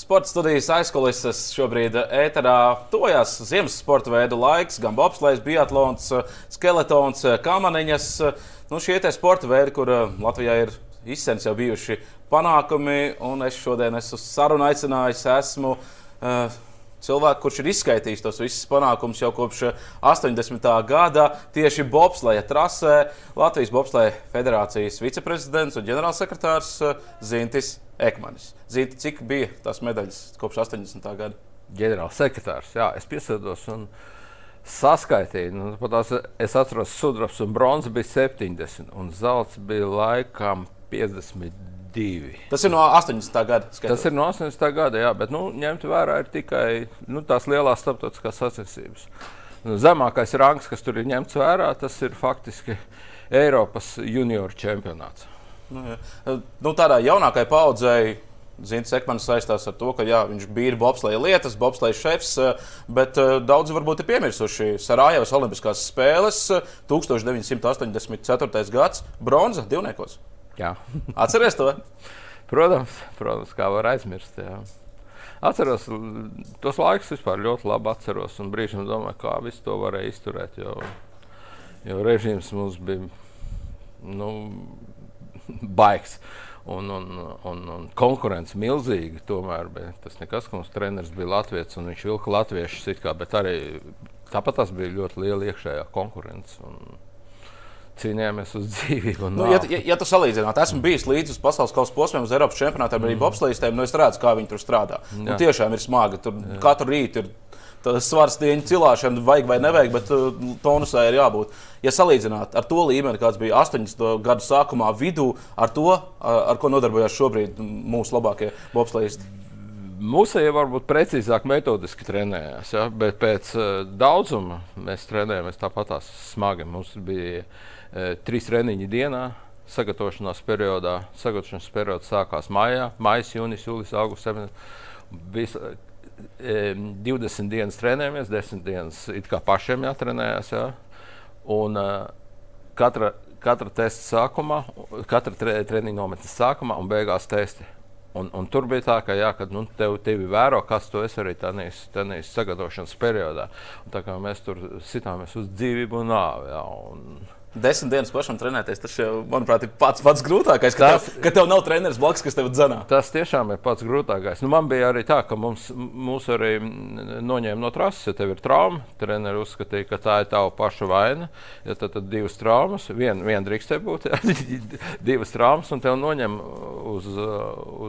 Sporta studijas aizkulises šobrīd ēterā tojās ziemas sporta veidu laiks, gan bobslēgs, biatlons, skeletons, kamaniņas. Nu, šie ir sporta veidi, kur eh, Latvijā ir izsens jau bijuši panākumi, un es šodien esmu sarunu aicinājis. Esmu, uh, cilvēku, kurš ir izskaidrojis tos visus panākumus jau kopš 80. gada tieši bobsleja trasē. Latvijas Bobsleja federācijas viceprezidents un ģenerālsekretārs eh, Zintis Ekmanis. Zinti, cik bija tās medaļas kopš 80. gada? Ģenerālsekretārs, jā, es piesados un saskaitīju. Nu, tās, es atceros, sudrabs un bronzas bija 70, un zelts bija laikam 52 divi. Tas ir no 80. gada. Skatot. Tas ir no 80. gada, jā, bet nu, ņemt vērā ir tikai nu, tās lielās starptautiskās sacensības. Nu, zemākais rangs, kas tur ir ņemts vērā, tas ir faktiski Eiropas junioru čempionāts. Nu, jā. nu, tādā jaunākajai paudzei Zins Ekmans saistās ar to, ka jā, viņš bija bobsleja lietas, bobsleja šefs, bet uh, daudzi varbūt ir piemirsuši Sarajevas Olimpiskās spēles 1984. gads bronza divniekos. Jā. Atceries to? protams, protams, kā var aizmirst. Jā. Atceros tos laikus vispār ļoti labi atceros, un brīžiem domāju, kā visu to varēja izturēt. Jo, jo režīms mums bija nu, baigs. Un, un, un, un konkurence milzīga. Tomēr tas nekas, ka mums treneris bija Latvijas un viņš vilka latviešus, bet arī tāpat tas bija ļoti liela iekšējā konkurence. Un, cīnījāmies uz dzīvību. Nu, ja, ja, ja tu salīdzinātu, esmu bijis līdzi uz pasaules kausa posmiem, uz Eiropas čempionātiem, arī mm. bobslīdiem, nu es redzu, kā viņi tur strādā. Nu, tiešām ir smagi. Tur Jā. katru rītu ir svars dieņu cilāšana, vajag vai nevajag, bet uh, tonusai ir jābūt. Ja salīdzināt ar to līmeni, kāds bija 80. gadu sākumā, vidū, ar to, ar ko nodarbojās šobrīd mūsu labākie bobslīdi. Mūsu jau varbūt precīzāk metodiski trenējās, ja? bet pēc uh, daudzuma mēs trenējāmies tāpat smagi. Mums bija uh, trīs treniņi dienā. Sagatavošanās periodā, sagatavošanās periods sākās maijā, jūlijas, augusts. Vis, e, 20 dienas trenējamies, 10 dienas it kā pašiem jātrenējas. Jā. Un, e, katra, katra testa sākumā, katra tre, treniņa nometnes sākumā un beigās testi. Un, un tur bija tā, ka, jā, kad nu, tev, tevi vēro, kas tu esi arī tajā sagatavošanas periodā. Un tā kā mēs tur sitāmies uz dzīvību un nāvi. Jā, un, Desmit dienas pašam trenēties, tas jau, manuprāt, ir pats, pats grūtākais. Ka, tas, tev, ka tev nav treneris blakus, kas tev dzenā. Tas tiešām ir pats grūtākais. Nu, man bija arī tā, ka mums, mūs arī noņēma no trases, ja tev ir trauma. Treneris uzskatīja, ka tā ir tava paša vaina. Ja tad, tad divas traumas, viena vien drīkstē būt, divas traumas, un tev noņem uz.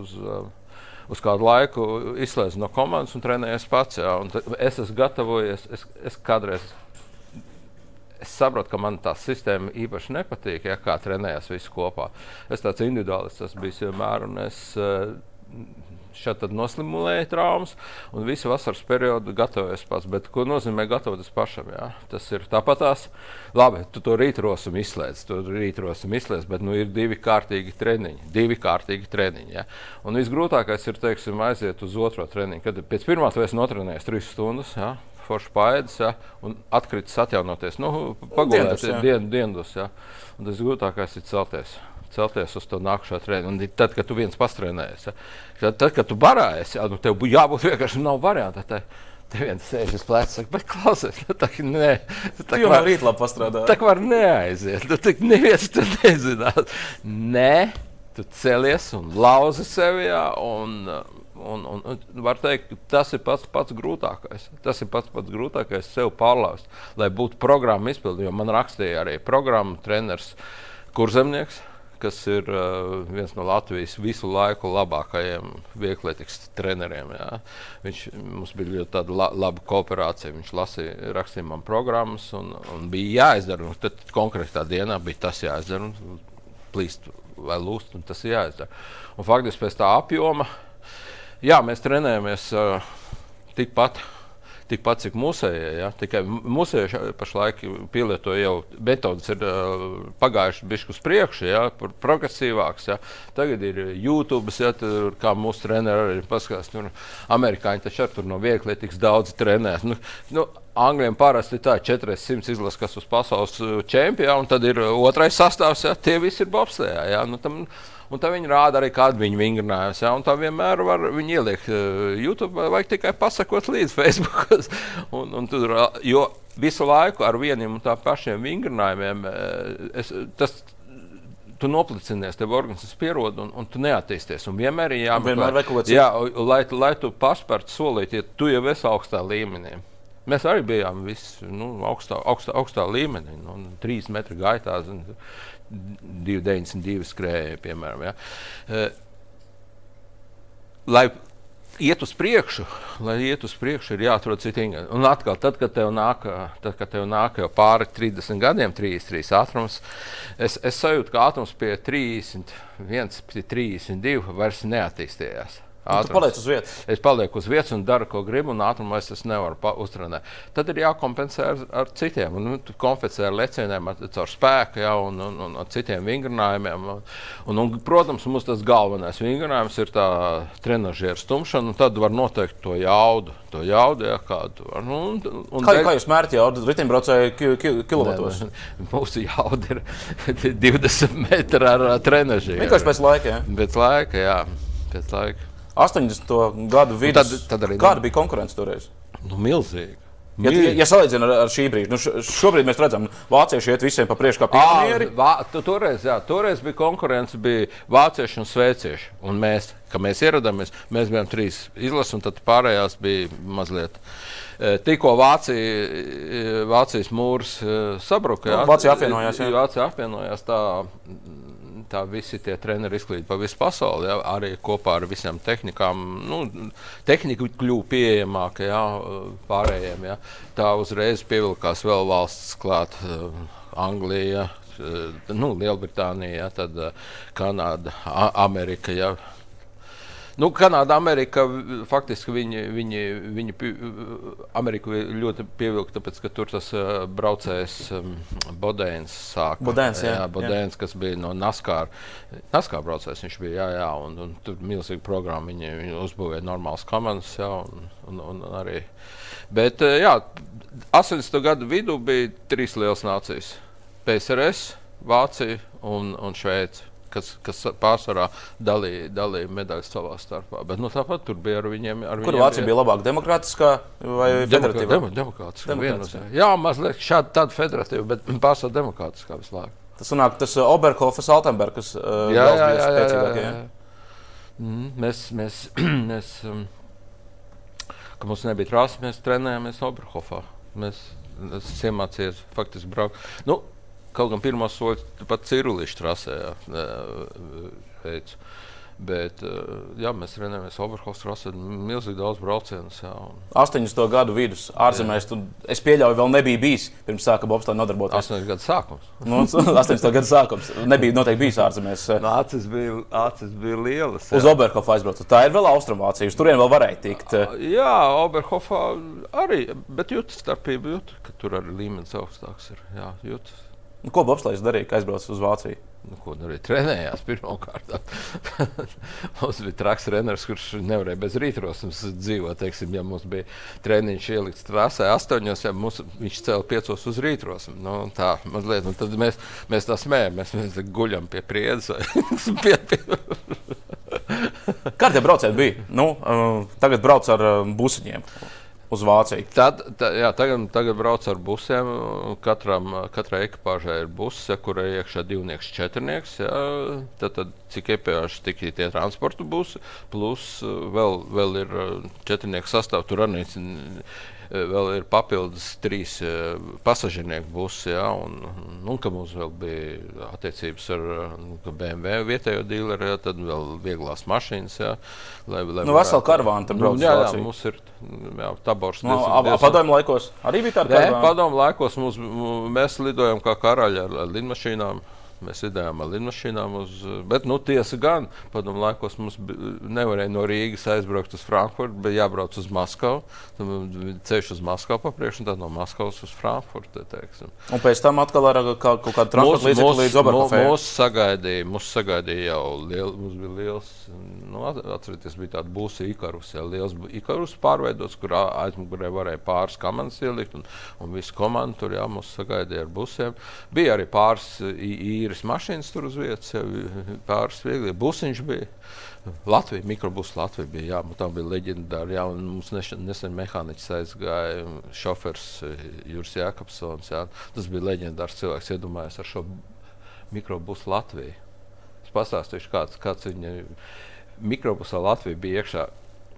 uz, uz kādu laiku izslēdz no komandas un trenējies pats. Jā, un es esmu gatavojies, es, es kādreiz es saprotu, ka man tā sistēma īpaši nepatīk, ja kā trenējas visi kopā. Es tāds individuālists esmu bijis vienmēr, es uh, šeit noslimulēju traumas, un visu vasaras periodu gatavojos pats. Bet, ko nozīmē gatavoties pašam? Jā? Tas ir tāpat tās, labi, tu to rītrosim izslēdz, tu rītrosim izslēdz, bet nu, ir divi kārtīgi treniņi. Divi kārtīgi treniņi jā? un visgrūtākais ir, teiksim, aiziet uz otro treniņu. Kad pēc pirmā tu esi notrenējies trīs stundas. Jā? Forši paēdis ja, un atkritis atjaunoties. Nu, Pagulēt dienu, dienas. Ja. Un tas grūtākais ir celties. Celties uz to nākamā treniņu. Tad, kad tu viens pastrenējies, ja. tad, tad, kad tu barājies, ja, nu, tev būtu jābūt vienkārši nav variantu. Te, Te viens sēž uz pleca, bet klausies, nu, tā kā nē, tā kā var rīt labi pastrādāt. Tā kā var neaiziet, nu, tā neviens to nezinās. Nē, tu celies un lauzi sevi, jā, un, Un, un, un var teikt, tas ir pats, pats grūtākais. Tas ir pats, pats grūtākais sev pārlaust, lai būtu programma izpildīta. Man rakstīja arī programmu treneris Kurzemnieks, kas ir uh, viens no Latvijas visu laiku labākajiem vieglietīgas treneriem. Jā. Viņš mums bija ļoti la, laba kooperācija. Viņš lasīja, rakstīja man programmas, un, un bija jāizdara. Un tad konkrētā dienā bija tas jāizdara. Plīst vai lūst, un tas ir jāizdara. Un faktiski pēc tā apjoma Jā, mēs trenējamies uh, tikpat. Tikpat cik mūsējie, ja? tikai mūsējie pašlaik pielieto jau metodas, ir uh, pagājušas bišķi uz priekšu, ja? progresīvāks. Ja? Tagad ir YouTube, ja? tur, kā mūsu treneri arī paskatās. Tur amerikāņi taču ar tur no vieglietīgas daudz trenēs. Nu, nu, Angļiem parasti ir tā, 400 izlases, kas uz pasaules čempionu, un tad ir otrais sastāvs, ja tie visi ir bobsējā. Ja? Nu, tam, Un tad viņi rāda arī kādu viņu vingrinājumus. Ja? Tā vienmēr var viņi ielikt uh, YouTube, vajag tikai pasakot līdzi Facebook. un, un tur, jo visu laiku ar vieniem un tā pašiem vingrinājumiem es, tas tu noplicinies, tev organisms pierod un, un tu neattīsties. Un vienmēr ir jāmeklē, jā, lai, lai tu paspērtu solīt, ja tu jau esi augstā līmenī. Mēs arī bijām visi nu, augstā, augstā, augstā līmenī, nu, trīs metru gaitā, 2,92 skrēja, piemēram. Ja. Uh, lai iet uz priekšu, lai iet uz priekšu, ir jāatrod citi ingredienti. Un atkal, tad, kad tev nāk, tad, kad tev nāk jau pāri 30 gadiem, 33 ātrums, es, es sajūtu, ka ātrums pie 31, pie 32 vairs neattīstījās. Tu paliec uz vietas. Es palieku uz vietas un daru, ko gribu, un ātrumā es, es nevaru uztrenēt. Tad ir jākompensē ar, ar citiem. Un, nu, kompensē ar lecieniem, ar, ar spēku, ja, un, un, un ar citiem vingrinājumiem. Un, un, un, protams, mums tas galvenais vingrinājums ir tā trenižera stumšana, un tad var noteikt to jaudu. To jaudu, ja, kādu. Nu, un, un kā, kā jūs mērķi jaudu? Riteņbraucēji ki, ki, kilovatos? Mūsu jauda ir 20 metri ar trenižeru. Vienkārši pēc laika, ja? Pēc laika, jā. Pēc laika. 80. gadu vidū. Tad, tad arī kāda bija konkurence toreiz? Nu, milzīga. Ja, ja, ja salīdzinām ar, ar šī brīža, nu šobrīd mēs redzam, ka vācieši iet visiem pa priekšu kā pionieri. Toreiz, jā, toreiz bija konkurence, bija vācieši un svēcieši. Un mēs, kad mēs ieradāmies, mēs bijām trīs izlases, un tad pārējās bija mazliet. Tikko Vācija, Vācijas mūrs sabruka. Jā, Vācija apvienojās. Jā. Vācija apvienojās tā tā visi tie treneri izklīd pa visu pasauli. Ja, arī kopā ar visām tehnikām. Nu, tehnika kļuva pieejamāka ja, pārējiem. Ja. Tā uzreiz pievilkās vēl valsts klāt, Anglija. Nu, Lielbritānija, ja, tad Kanāda, Amerika. Ja, Nu, Kanāda, Amerika, faktiski viņi, viņi, viņi Ameriku ļoti pievilka, tāpēc, ka tur tas uh, braucējs um, Bodēns sāka. Bodēns, jā, jā, Bodēns, jā. kas bija no NASCAR. NASCAR braucējs viņš bija, jā, jā, un, un tur milzīga programma, viņi, viņi uzbūvēja normālas komandas, jā, un, un, un arī. Bet, uh, jā, 80. gadu vidū bija trīs lielas nācijas - PSRS, Vācija un, un Šveice kas, kas pārsvarā dalīja, dalīja medaļas savā starpā. Bet nu, tāpat tur bija ar viņiem. Ar Kur Vācija bija labāka? Demokrātiskā vai federatīvā? Dem, demokrātiskā. demokrātiskā. Jā, mazliet šāda tāda federatīva, bet pārsvarā demokrātiskā visu laiku. Tas sanāk, tas uh, Oberhofas, Altenbergs. Uh, jā, jā, jā, jā, jā, jā. Mm, mēs, mēs, mēs um, ka mums nebija trāsas, mēs trenējāmies Oberhofā. Mēs, es iemācījos faktiski braukt. Nu, Kaut gan pirmā soļa pat Cirulīša trasē veids. Bet jā, mēs trenējamies Oberhofs trasē, milzīgi daudz braucienu. 80. gadu vidus ārzemēs, tu, es pieļauju, vēl nebija bijis pirms sāka bobslēga nodarboties. 80. gadu sākums. Nu, 80. gadu sākums. Nebija noteikti bijis ārzemēs. Nu, acis bija, acis bija lielas. Jā. Uz Oberhofa aizbraucu. Tā ir vēl Austrumvācija. Uz turien vēl varēja tikt. Jā, Oberhofā arī, bet jūtas starpība, jūt, ka tur arī līmenis augstāks ir. Jā, jūtas. Nu, ko Bobslēgs darīja, kad aizbrauca uz Vāciju? Nu, ko darīja? Trenējās pirmkārt. mums bija traks treneris, kurš nevarēja bez rītrosmes dzīvot. Teiksim, ja mums bija treniņš ielikts trasē astoņos, ja mums, viņš cēlīja piecos uz rītrosmi. Nu, tā mazliet, un tad mēs, mēs tā smējamies, mēs, mēs guļam pie priedzes. pie, pie... Kādi braucieni bija? Nu, uh, tagad brauc ar uh, busiņiem uz Vāciju. Tad, tā, jā, tagad, tagad brauc ar busiem. Katram, katrai ekipāžai ir buss, kurai iekšā divnieks, četrnieks. Jā, tad, tad cik ekipāžas tik ir tie transporta busi, plus vēl, vēl ir četrnieku sastāvs. Tur arī Eh, vēl ir papildus trīs eh, pasažiernieku busi. Ja, un, un, un mums vēl bija attiecības ar nu, BMW vietējo dealeru, ja, tad vēl vieglās mašīnas. Ja, lai, lai nu, vesela karavāna tur brauc. Nu, jā, jā, mums ir jā, tabors. No, nu, padomu laikos arī bija tāda karavāna? Padomu laikos mums, mēs lidojam kā karaļi ar, ar lidmašīnām. Mēs idējām ar lidmašīnām, uz, bet, nu, tiesa gan, padomu laikos mums nevarēja no Rīgas aizbraukt uz Frankfurtu, bet jābrauc uz Maskavu. Ceļš uz Maskavu papriekš, un tad no Maskavas uz Frankfurtu. Un pēc tam atkal ar kā, kaut kādu transporta līdzekli līdz Oberhofē. Mūs sagaidīja, mūs sagaidīja jau liel, mums bija liels, nu, atcerieties, bija tāda būsa Ikarus, jau liels Ikarus pārveidots, kur aizmugurē varēja pāris kamanas ielikt, un, un visu komandu tur, jā, mūs sagaidīja ar busiem. Bija arī pāris īri īres mašīnas tur uz vietas, jau pāris viegli busiņš bija. Latvija, mikrobus Latvija bija, jā, tā bija leģendāra. Jā, mums nesen mehāniķis aizgāja, šofers Juris Jākapsons. Jā. Tas bija leģendārs cilvēks, iedomājās ar šo mikrobusu Latviju. Es pastāstīšu, kāds, kāds viņa mikrobusā Latvija bija iekšā.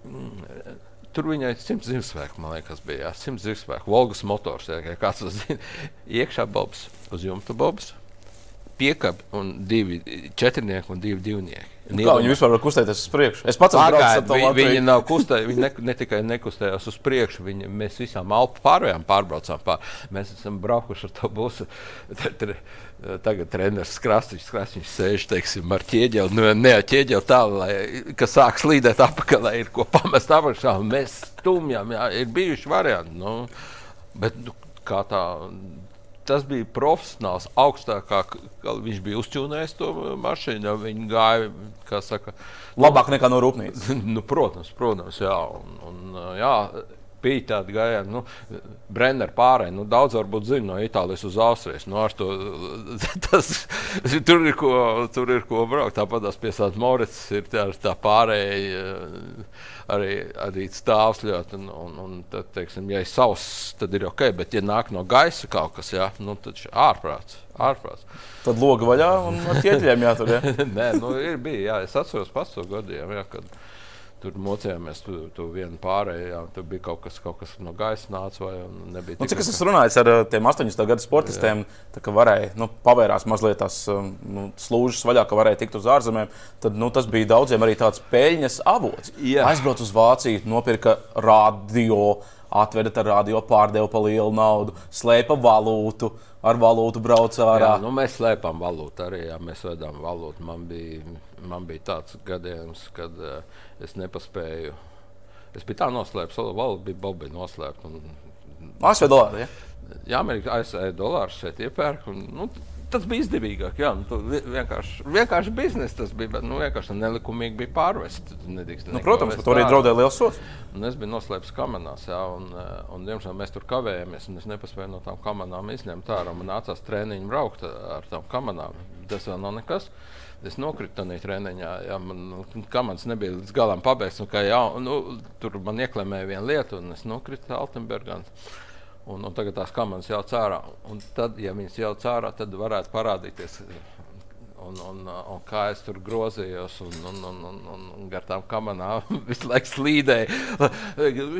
Mm, tur viņai simts zivsvēku, man liekas, bija. Jā, simts zivsvēku. Volgas motors, jā, kā kāds to zina. Iekšā bobs, uz jumta bobs, piekabi un divi četrnieki un divi divnieki. Nu, kā viņi vispār var kustēties uz priekšu? Es pats ar to Latviju. Viņi nav kustējušies, viņi ne, ne tikai nekustējās uz priekšu, viņi, mēs visām Alpu pārējām pārbraucām. Pār. Mēs esam braukuši ar to busu. Tagad treneris Krastīčs, Krastīčs sēž, teiksim, ar ķieģeli, nu, ne ar ķieģeli tā, lai, kas sāk slīdēt apakaļ, lai ir ko pamest apakšā. Mēs stumjām, jā, ir bijuši varianti. Nu, bet nu, kā tā tas bija profesionāls, augstākā. Viņš bija uzķūnējis to mašīnu. Viņa gāja, kā saka, labāk nekā no rūpnīcas. nu, protams, protams, jā. Un, un, jā bija tādi gājieni, nu, Brenner pārējai. Nu, daudz varbūt zina no Itālijas uz Austrijas. Nu, to, tas, tur, ir ko, tur ir ko braukt. Tāpat tās piesācis Morits ir tā, tā pārējai arī, arī stāvs ļoti. Un, un, un tad, teiksim, ja ir savs, tad ir ok, bet ja nāk no gaisa kaut kas, jā, nu, tad ārprāts. ārprāts. Tad logs vaļā un ar ķieģeļiem jātur. Ja? Nē, nu, ir bijis. Jā, es atceros pats to gadījumu. Jā, kad, tur mocījāmies, tu, tu vienu pārēju, tur bija kaut kas, kaut kas no gaisa nāca vai. Nu, cik es esmu runājis ar tiem 80 gadu sportistiem, tā, ka varēja, nu, pavērās mazliet tās nu, slūžas vaļā, ka varēja tikt uz ārzemēm, tad nu, tas bija daudziem arī tāds peļņas avots. Jā. Aizbrauc uz Vāciju, nopirka radio, atveda ar radio, pārdeva pa lielu naudu, slēpa valūtu ar valūtu brauc ārā. Jā, nu, mēs slēpām valūtu arī. Jā, mēs vedām valūtu. Man bija, man bija tāds gadījums, kad uh, es nepaspēju. Es biju tā noslēpts, valūta bija Bobija noslēpta. ASV dolāri. Ja? Jā, Amerikā ASV dolārs šeit iepērk. Un, nu, tas bija izdevīgāk. Jā, nu, vienkārši, vienkārši biznesa tas bija. Bet, nu, vienkārši nelikumīgi bija pārvest. Nu, protams, tur arī draudēja liels sots. Un es biju noslēpts kamerās, un, un, diemžēl mēs tur kavējāmies. Es nepaspēju no tām kamerām izņemt ārā. Man nācās treniņu braukt ar tām kamerām. Tas vēl nav nekas. Es nokritu tajā treniņā. Jā, man nu, kamans nebija līdz galam pabeigts. Nu, jā, nu, tur man ieklemēja viena lieta, un es nokritu Altenburgā. Un, un tagad tās kameras jau cērā. Un tad, ja viņas jau cērā, tad varētu parādīties. Un, un, un kā es tur grozījos, un, un, un, un, un, un gar tām kamerām visu laiku slīdēju.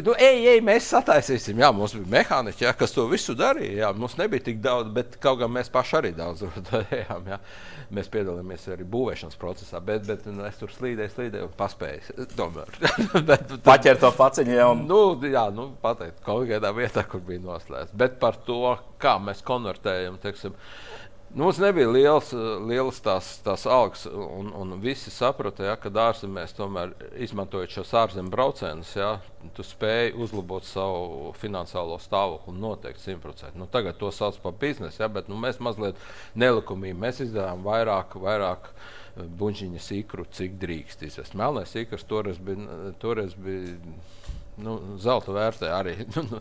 nu, ej, ej, mēs sataisīsim. Jā, mums bija mehāniķi, jā, kas to visu darīja. Jā, mums nebija tik daudz, bet kaut kā mēs paši arī daudz darījām. Jā. Mēs piedalījāmies arī būvēšanas procesā, bet, bet nu, es tur slīdēju, slīdēju un paspēju. Tomēr. bet, Paķert to paciņu jau. Nu, jā, nu, pateikt, kaut kādā vietā, kur bija noslēgts. Bet par to, kā mēs konvertējam, teiksim, Nu, mums nebija liels, liels tās, tās algas, un, un visi saprata, ja, ka ārzemēs tomēr izmantojot šos ārzemju braucienus, ja, tu spēj uzlabot savu finansiālo stāvokli noteikti simtprocentīgi. Nu, tagad to sauc par biznesu, ja, bet nu, mēs mazliet nelikumīgi mēs izdevām vairāk, vairāk eh, buļbuļsāņu sīkru, cik drīkst izvest. Melnais sīkrs toreiz bija. Toreiz bija Nu, zelta vērtē arī. Nu, nu,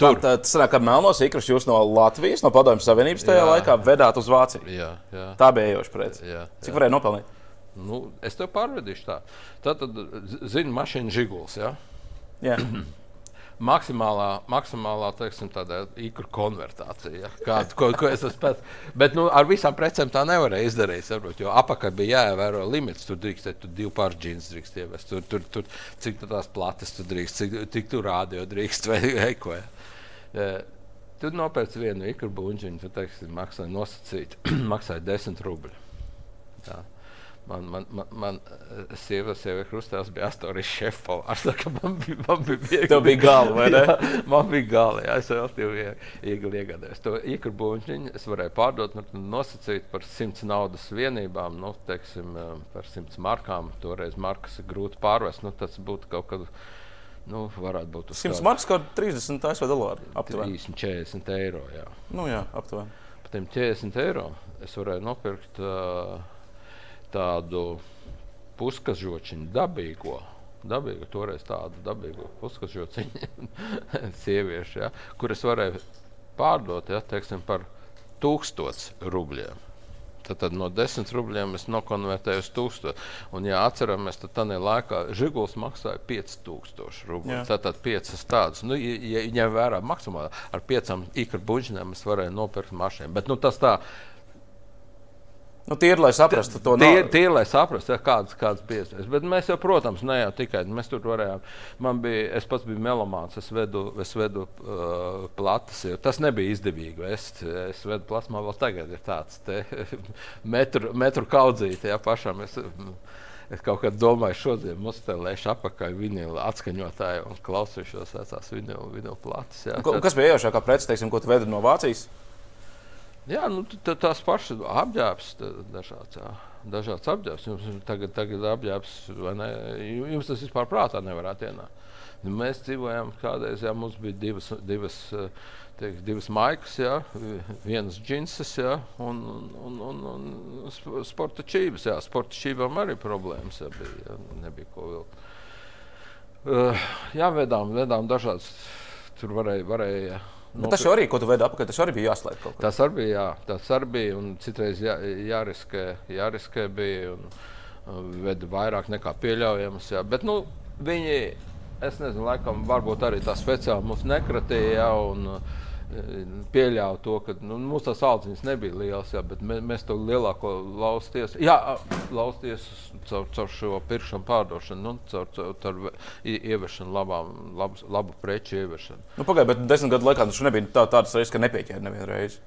tur tā, tas sanāk, ka melnos ikrus jūs no Latvijas, no Padomju Savienības tajā jā, laikā vedāt uz Vāciju. Jā, jā. Tā bija iejoša prece. Cik varēja nopelnīt? Nu, es tev pārvedīšu tā. Tad, tad zinu, mašīna žiguls. Ja? Jā. maksimālā, maksimālā teiksim, īkra konvertācija. Ja? Kādu, ko, ko es esmu pēc. Bet nu, ar visām precēm tā nevarēja izdarīt. Saprot, jo apakā bija jāievēro limits. Tur drīkst, tur divu pāru džins drīkst ievest. Tur, tur, tur, cik tās plates tu drīkst, cik, cik tu rādio drīkst vai, vai ko. Ja? Tur nopērts vienu īkru buļbuļsāņu, tu teiksi, maksāja nosacīt, maksāja 10 rubļus. Man, man, man, man sieva, sieva krustās bija astoņas šefpavārs. Man bija, man bija viegli. Tev bija gala, vai ne? jā, man bija gala, jā, es relatīvi viegli iegādājos. To iekrubuņu es varēju pārdot, nu, nosacīt par simts naudas vienībām, nu, teiksim, par simts markām. Toreiz markas ir grūti pārvest, nu, tas būtu kaut kad. Nu, varētu būt 100 markas, kaut 30 ASV dolāri. Aptuveni 30, 40 eiro. Jā. Nu, jā, aptuveni. Par tiem 40 eiro es varēju nopirkt. Uh, tādu puskažociņu dabīgo. Dabīgu, toreiz tādu dabīgu puskažociņu sieviešu, ja, kuras varēja pārdot ja, teiksim, par tūkstotis rubļiem. Tad, tad no 10 rubļiem es nokonvertēju uz 1000. Un, ja atceramies, tad tādā laikā Žiguls maksāja 5000 rubļu. Tātad 5 tādas. Nu, ja ņem vērā maksimāli ar 5 ikra buļģinēm, es varēju nopirkt mašīnu. Bet nu, tas tā Nu, tie ir, lai saprastu to tie, tie ir, lai saprastu, ja, kādas, kādas iespējas. Bet mēs jau, protams, ne jau tikai mēs tur varējām. Man bija, es pats biju melomāns, es vedu, es vedu uh, plates. Tas nebija izdevīgi. Es, es vedu plasmā, vēl tagad ir tāds te, metru, metru kaudzīti. Ja, pašam, es, Es kaut kad domāju, šodien lēš apakaļ vinila atskaņotāju un klausīšos vecās vinila. Jā. Kas bija ieaušākā prece, teiksim, ko tu vedi no Vācijas? Jā, nu, tās pašas apģērbs, dažāds, jā, dažāds apģērbs. Jums tagad, tagad apģērbs, ne? Jums tas vispār prātā nevarētu ienākt. Nu, mēs dzīvojām kādreiz, jā, mums bija divas, divas, tiek, divas maikas, jā, vienas džinses jā, un, un, un, un sporta čības. Jā, sporta čībām arī problēmas jā, bija, jā, nebija ko vilkt. Uh, jā, vedām, vedām dažādas, tur varēja, varēja Nu, tas arī, ko tu veidi apakaļ, tas arī bija jāslēdz kaut kā. Tas arī bija, jā, tas arī bija, un citreiz jā, jāriskē, jāriskē bija, un veda vairāk nekā pieļaujams, jā. Bet, nu, viņi, es nezinu, laikam, varbūt arī tā speciāli mums nekratīja, jā, un, uh, pieļāvu to, ka nu, mums tās audziņas nebija lielas, jā, bet mēs, mēs to lielāko lausties, jā, lausties caur, caur šo pirkšanu pārdošanu, nu, caur, caur, caur ieviešanu, labām, labu, labu preču ieviešanu. Nu, Pagaidiet, bet desmit gadu laikā tas nebija tā, tāds reizes, ka nepieķēra nevienu reizi.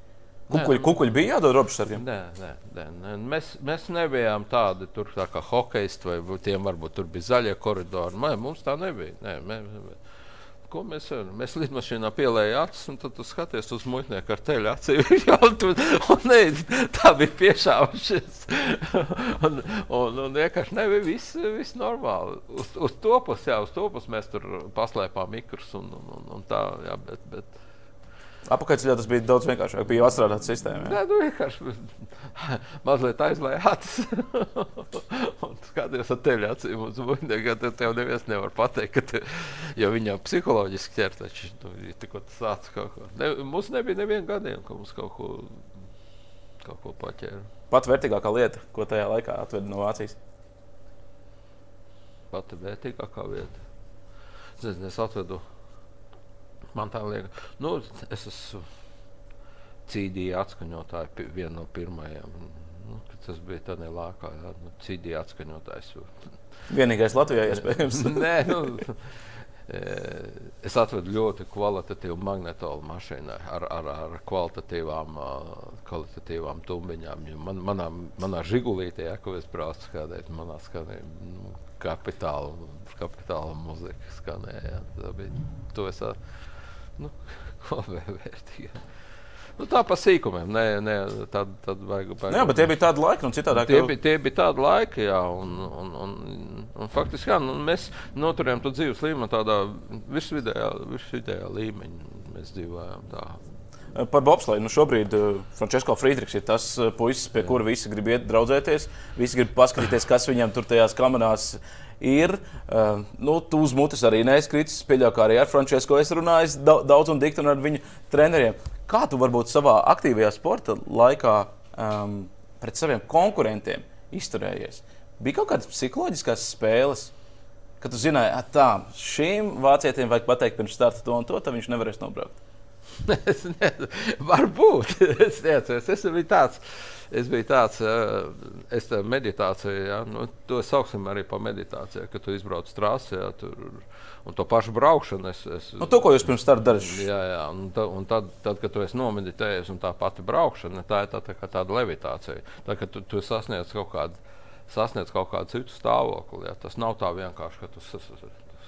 Kukuļi, nē, kukuļi bija jādod robežsargiem? Nē, nē, nē, nē. Mēs, mēs nebijām tādi tur tā kā hokeisti, vai tiem varbūt tur bija zaļie koridori. Mē, mums tā nebija. Nē, mē, mē ko mēs varam? Mēs lidmašīnā pielējām acis, un tad tu skaties uz muitnieku ar teļu acīm. tā bija piešāvušies. un, un, un vienkārši nebija viss, viss normāli. Uz, uz to pusi, jā, uz to pusi mēs tur paslēpām mikrus un, un, un, un tā, jā, bet, bet Apakaļceļā tas bija daudz vienkāršāk. Bija atstrādāta sistēma. Jā, nu vienkārši mazliet aizlējāt. Skaties, ar tevi acīm uz muļķiem, ka tev neviens nevar pateikt, ka te, viņam psiholoģiski ķer, taču nu, tikko tas sāc kaut ko. Ne, mums nebija neviena gadījuma, ka mums kaut ko, kaut ko paķēra. Pat vērtīgākā lieta, ko tajā laikā atveda no Vācijas? Pati vērtīgākā lieta. Es, nezinu, es atvedu Man tā liekas, nu, es esmu CD atskaņotāji, viena no pirmajām. Nu, tas bija tādā laikā, kad nu, CD atskaņotājs. Vienīgais Latvijā iespējams. Nē, nu, e, es atvedu ļoti kvalitatīvu magnetolu mašīnu ar, ar, ar kvalitatīvām, kvalitatīvām tumbiņām. Man, manā, manā žigulītē, ja, ko es braucu kādreiz, manā skanēja nu, kapitāla, kapitāla muzika skanēja. Ja. Tā bija, to es atvedu Nu, ko vērtīgi? Nu, tā pa sīkumiem. Nē, nē tad, tad vajag, vajag. Jā, bet tie bija tādi laiki, un citādi. Tie, bija, tie bija tādi laiki, jā. Un, un, un, un faktiski, jā, nu, mēs noturējām to dzīves līmeni tādā virsvidējā, virsvidējā līmeņa. Mēs dzīvojām tā. Par bobsleju. Nu šobrīd uh, Frančisko Friedrichs ir tas uh, puisis, pie kura visi grib iet draudzēties. Visi grib paskatīties, kas viņam tur tajās kamerās ir. Uh, nu, tu uz mutes arī neizkritis. Pieļauju, kā arī ar Frančisko es runāju daudz un dikti un ar viņu treneriem. Kā tu varbūt savā aktīvajā sporta laikā um, pret saviem konkurentiem izturējies? Bija kaut kādas psiholoģiskas spēles, kad tu zināji, ka tā, šīm vācietiem vajag pateikt pirms starta to un to, tad viņš nevarēs nobraukt. es nezinu, varbūt es neatceros. Es biju tāds, es biju tāds, es tā meditāciju, ja, nu, to sauksim arī par meditāciju, ka tu izbrauc trasi, ja, tur, un to pašu braukšanu. Es, es, nu, to, ko jūs pirms tam darāt. Jā, jā, un, ta, un tad, tad, kad tu esi nomeditējis, un tā pati braukšana, tā ir tā, tā, tāda levitācija. Tad, kad tu, tu sasniedz kaut kādu sasniedz kaut kādu citu stāvokli. Ja. Tas nav tā vienkārši, ka tu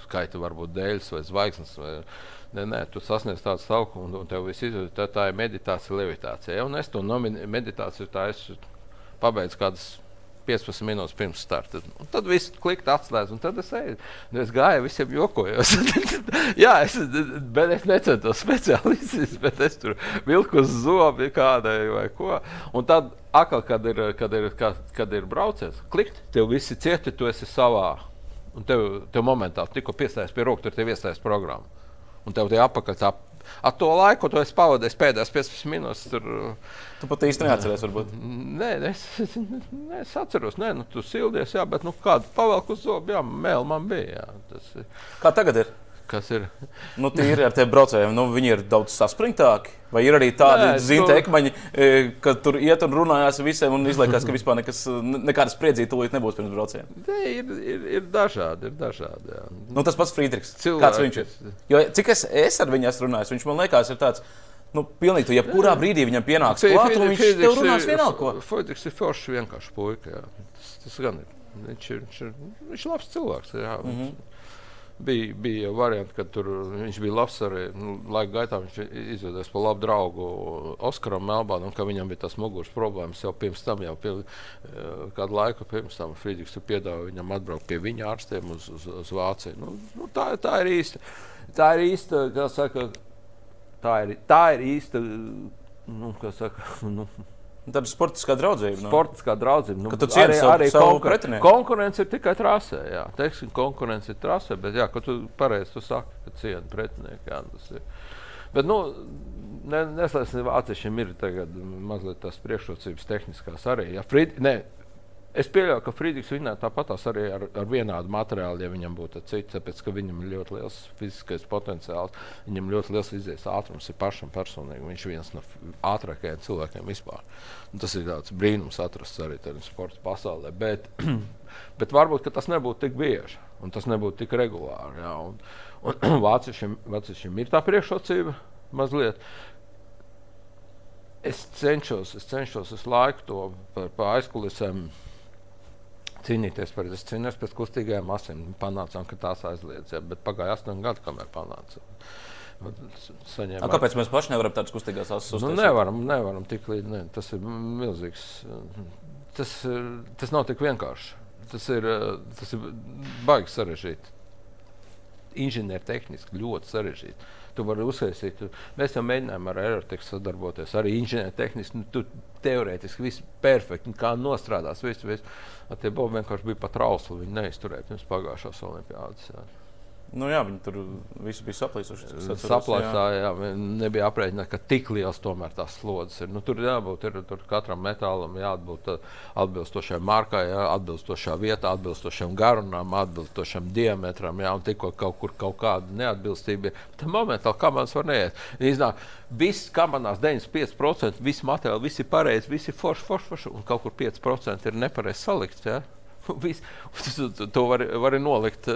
skaiti varbūt dēļas vai zvaigznes. Vai, Nē, nē, tu sasniedz tādu stāvokli, un, un tev viss izjūt, tā, tā ir meditācija, levitācija. Ja? Un es to meditāciju pabeidzu kādas 15 minūtes pirms starta. Un tad viss klikšķi atslēdz, un tad es eju. Un es gāju, visiem jokojos. Jā, es, bet es necentos speciālistus, bet es tur vilku uz zobi kādai vai ko. Un tad, akal, kad ir, kad ir, kad, kad ir brauciens, klikšķi, tev visi cieti, tu esi savā. Un tev, tev momentā tikko piesaistīts pie rokas, tur tev iesaistīts programma un tev tie apakaļ tā ar to laiku, ko tu esi pavadījis pēdējās 15 minūtes, tur. Tu pat īsti neatceries, varbūt. Nē, es, es, es atceros, nē, nu, tu sildies, jā, bet nu, kādu pavelku uz zobu, jā, mēl man bija. Jā, tas, Kā tagad ir? Kas ir? Nu, tīri ar tiem braucējiem, nu, viņi ir daudz saspringtāki. Vai ir arī tādi to- ekmeņi, e, ka tur iet un runājās ar visiem un izliekas, ka vispār nekas, ne- nekāda spriedzīta tūlīt nebūs pirms brauciena? Nē, ir, ir, ir dažādi, ir dažādi. Jā. Nu, tas pats Friedrichs. Cilvēki, Kāds viņš ir? Jo, cik es, es ar viņu esmu runājis, viņš man liekas, ir tāds. Nu, pilnīgi, jebkurā brīdī viņam pienāks klāt, un viņš tev runās ir- vienalga. ko. Friedrichs ir foršs vienkārši puika. Jā. Tas, tas gan ir. Viņš ir, viņš ir, viņš ir labs cilvēks. Jā, mm -hmm. Bija, bija jau varianti, ka tur viņš bija labs arī. Nu, laika gaitā viņš izveidojas par labu draugu Oskaram Melbānam, ka viņam bija tas muguras problēmas jau pirms tam, jau pie, kādu laiku pirms tam Friedrichs piedāvāja viņam atbraukt pie viņa ārstiem uz, uz, uz Vāciju. Nu, nu, tā, tā ir īsta. Tā ir īsta, kā saka, tā ir, tā ir īsta. Nu, kā saka, nu, Tad ir sportiskā draudzība. nu. Sports kā draudzība. Nu, tu cieni savu- savu pretinieku. konkurence ir tikai trasē. Jā, teiksim, konkurence ir trasē, bet jā, tu pareizi tu saki, ka cieni pretinieku. Jā, tas ir. Bet, nu, ne, neslēpsim, vāciešiem ir tagad mazliet tās priekšrocības tehniskās arī. Ja Fried, ne, es pieļauju, ka Friedrichs vinētu tāpatās arī ar, ar vienādu materiālu, ja viņam būtu cits, tāpēc, ka viņam ir ļoti liels fiziskais potenciāls, viņam ļoti liels izies ātrums, ir pašam personīgi. Viņš ir viens no ātrākajiem cilvēkiem vispār. Un tas ir tāds brīnums atrasts arī sporta pasaulē. Bet, bet varbūt tas nebūtu tik bieži un tas nebūtu tik regulāri. Jā, un, un vāciešiem, vāciešiem ir tā priekšrocība mazliet. Es cenšos, es cenšos visu laiku to par, par aizkulisēm cīnīties par to. Es cīnījos pēc kustīgajām asīm. Panācām, ka tās aizliedz. Ja, bet pagāja astoņi gadi, kamēr panāca. A, kāpēc mēs paši nevaram tādas kustīgās asas Nu, uztaisīt? nevaram, nevaram tik līdz. Ne. Tas ir milzīgs. Tas, tas nav tik vienkārši. Tas ir, tas ir baigi sarežģīti. Inženiertehniski ļoti sarežģīti. Tu vari uzsākt, mēs jau mēģinājām ar aerotehniku sadarboties. Arī inženiertehniski, nu, teorētiski viss perfekti, nu, kā nostrādās. Viss, viss. Tie bobi vienkārši bija pat trausli. Viņi neizturēja pirms pagājušās olimpiādas. Jā. Nu, jā, viņi tur visi bija saplīsuši. atceros, jā. Jā, nebija aprēķināts, ka tik liels tomēr tās slodzes ir. Nu, tur jābūt ir, tur katram metālam, jābūt uh, atbilstošai markai, jā, atbilstošā vietā, atbilstošam garumam, atbilstošam diametram. Jā, un tikko kaut kur kaut kāda neatbilstība tad momentāli kameras var neiet. Iznāk, viss kamerās 95%, viss materiāli, viss ir pareizi, viss ir forši, forši, forši, un kaut kur 5% ir nepareizi salikts. Jā. Viss, tu, tu, to var, var nolikt,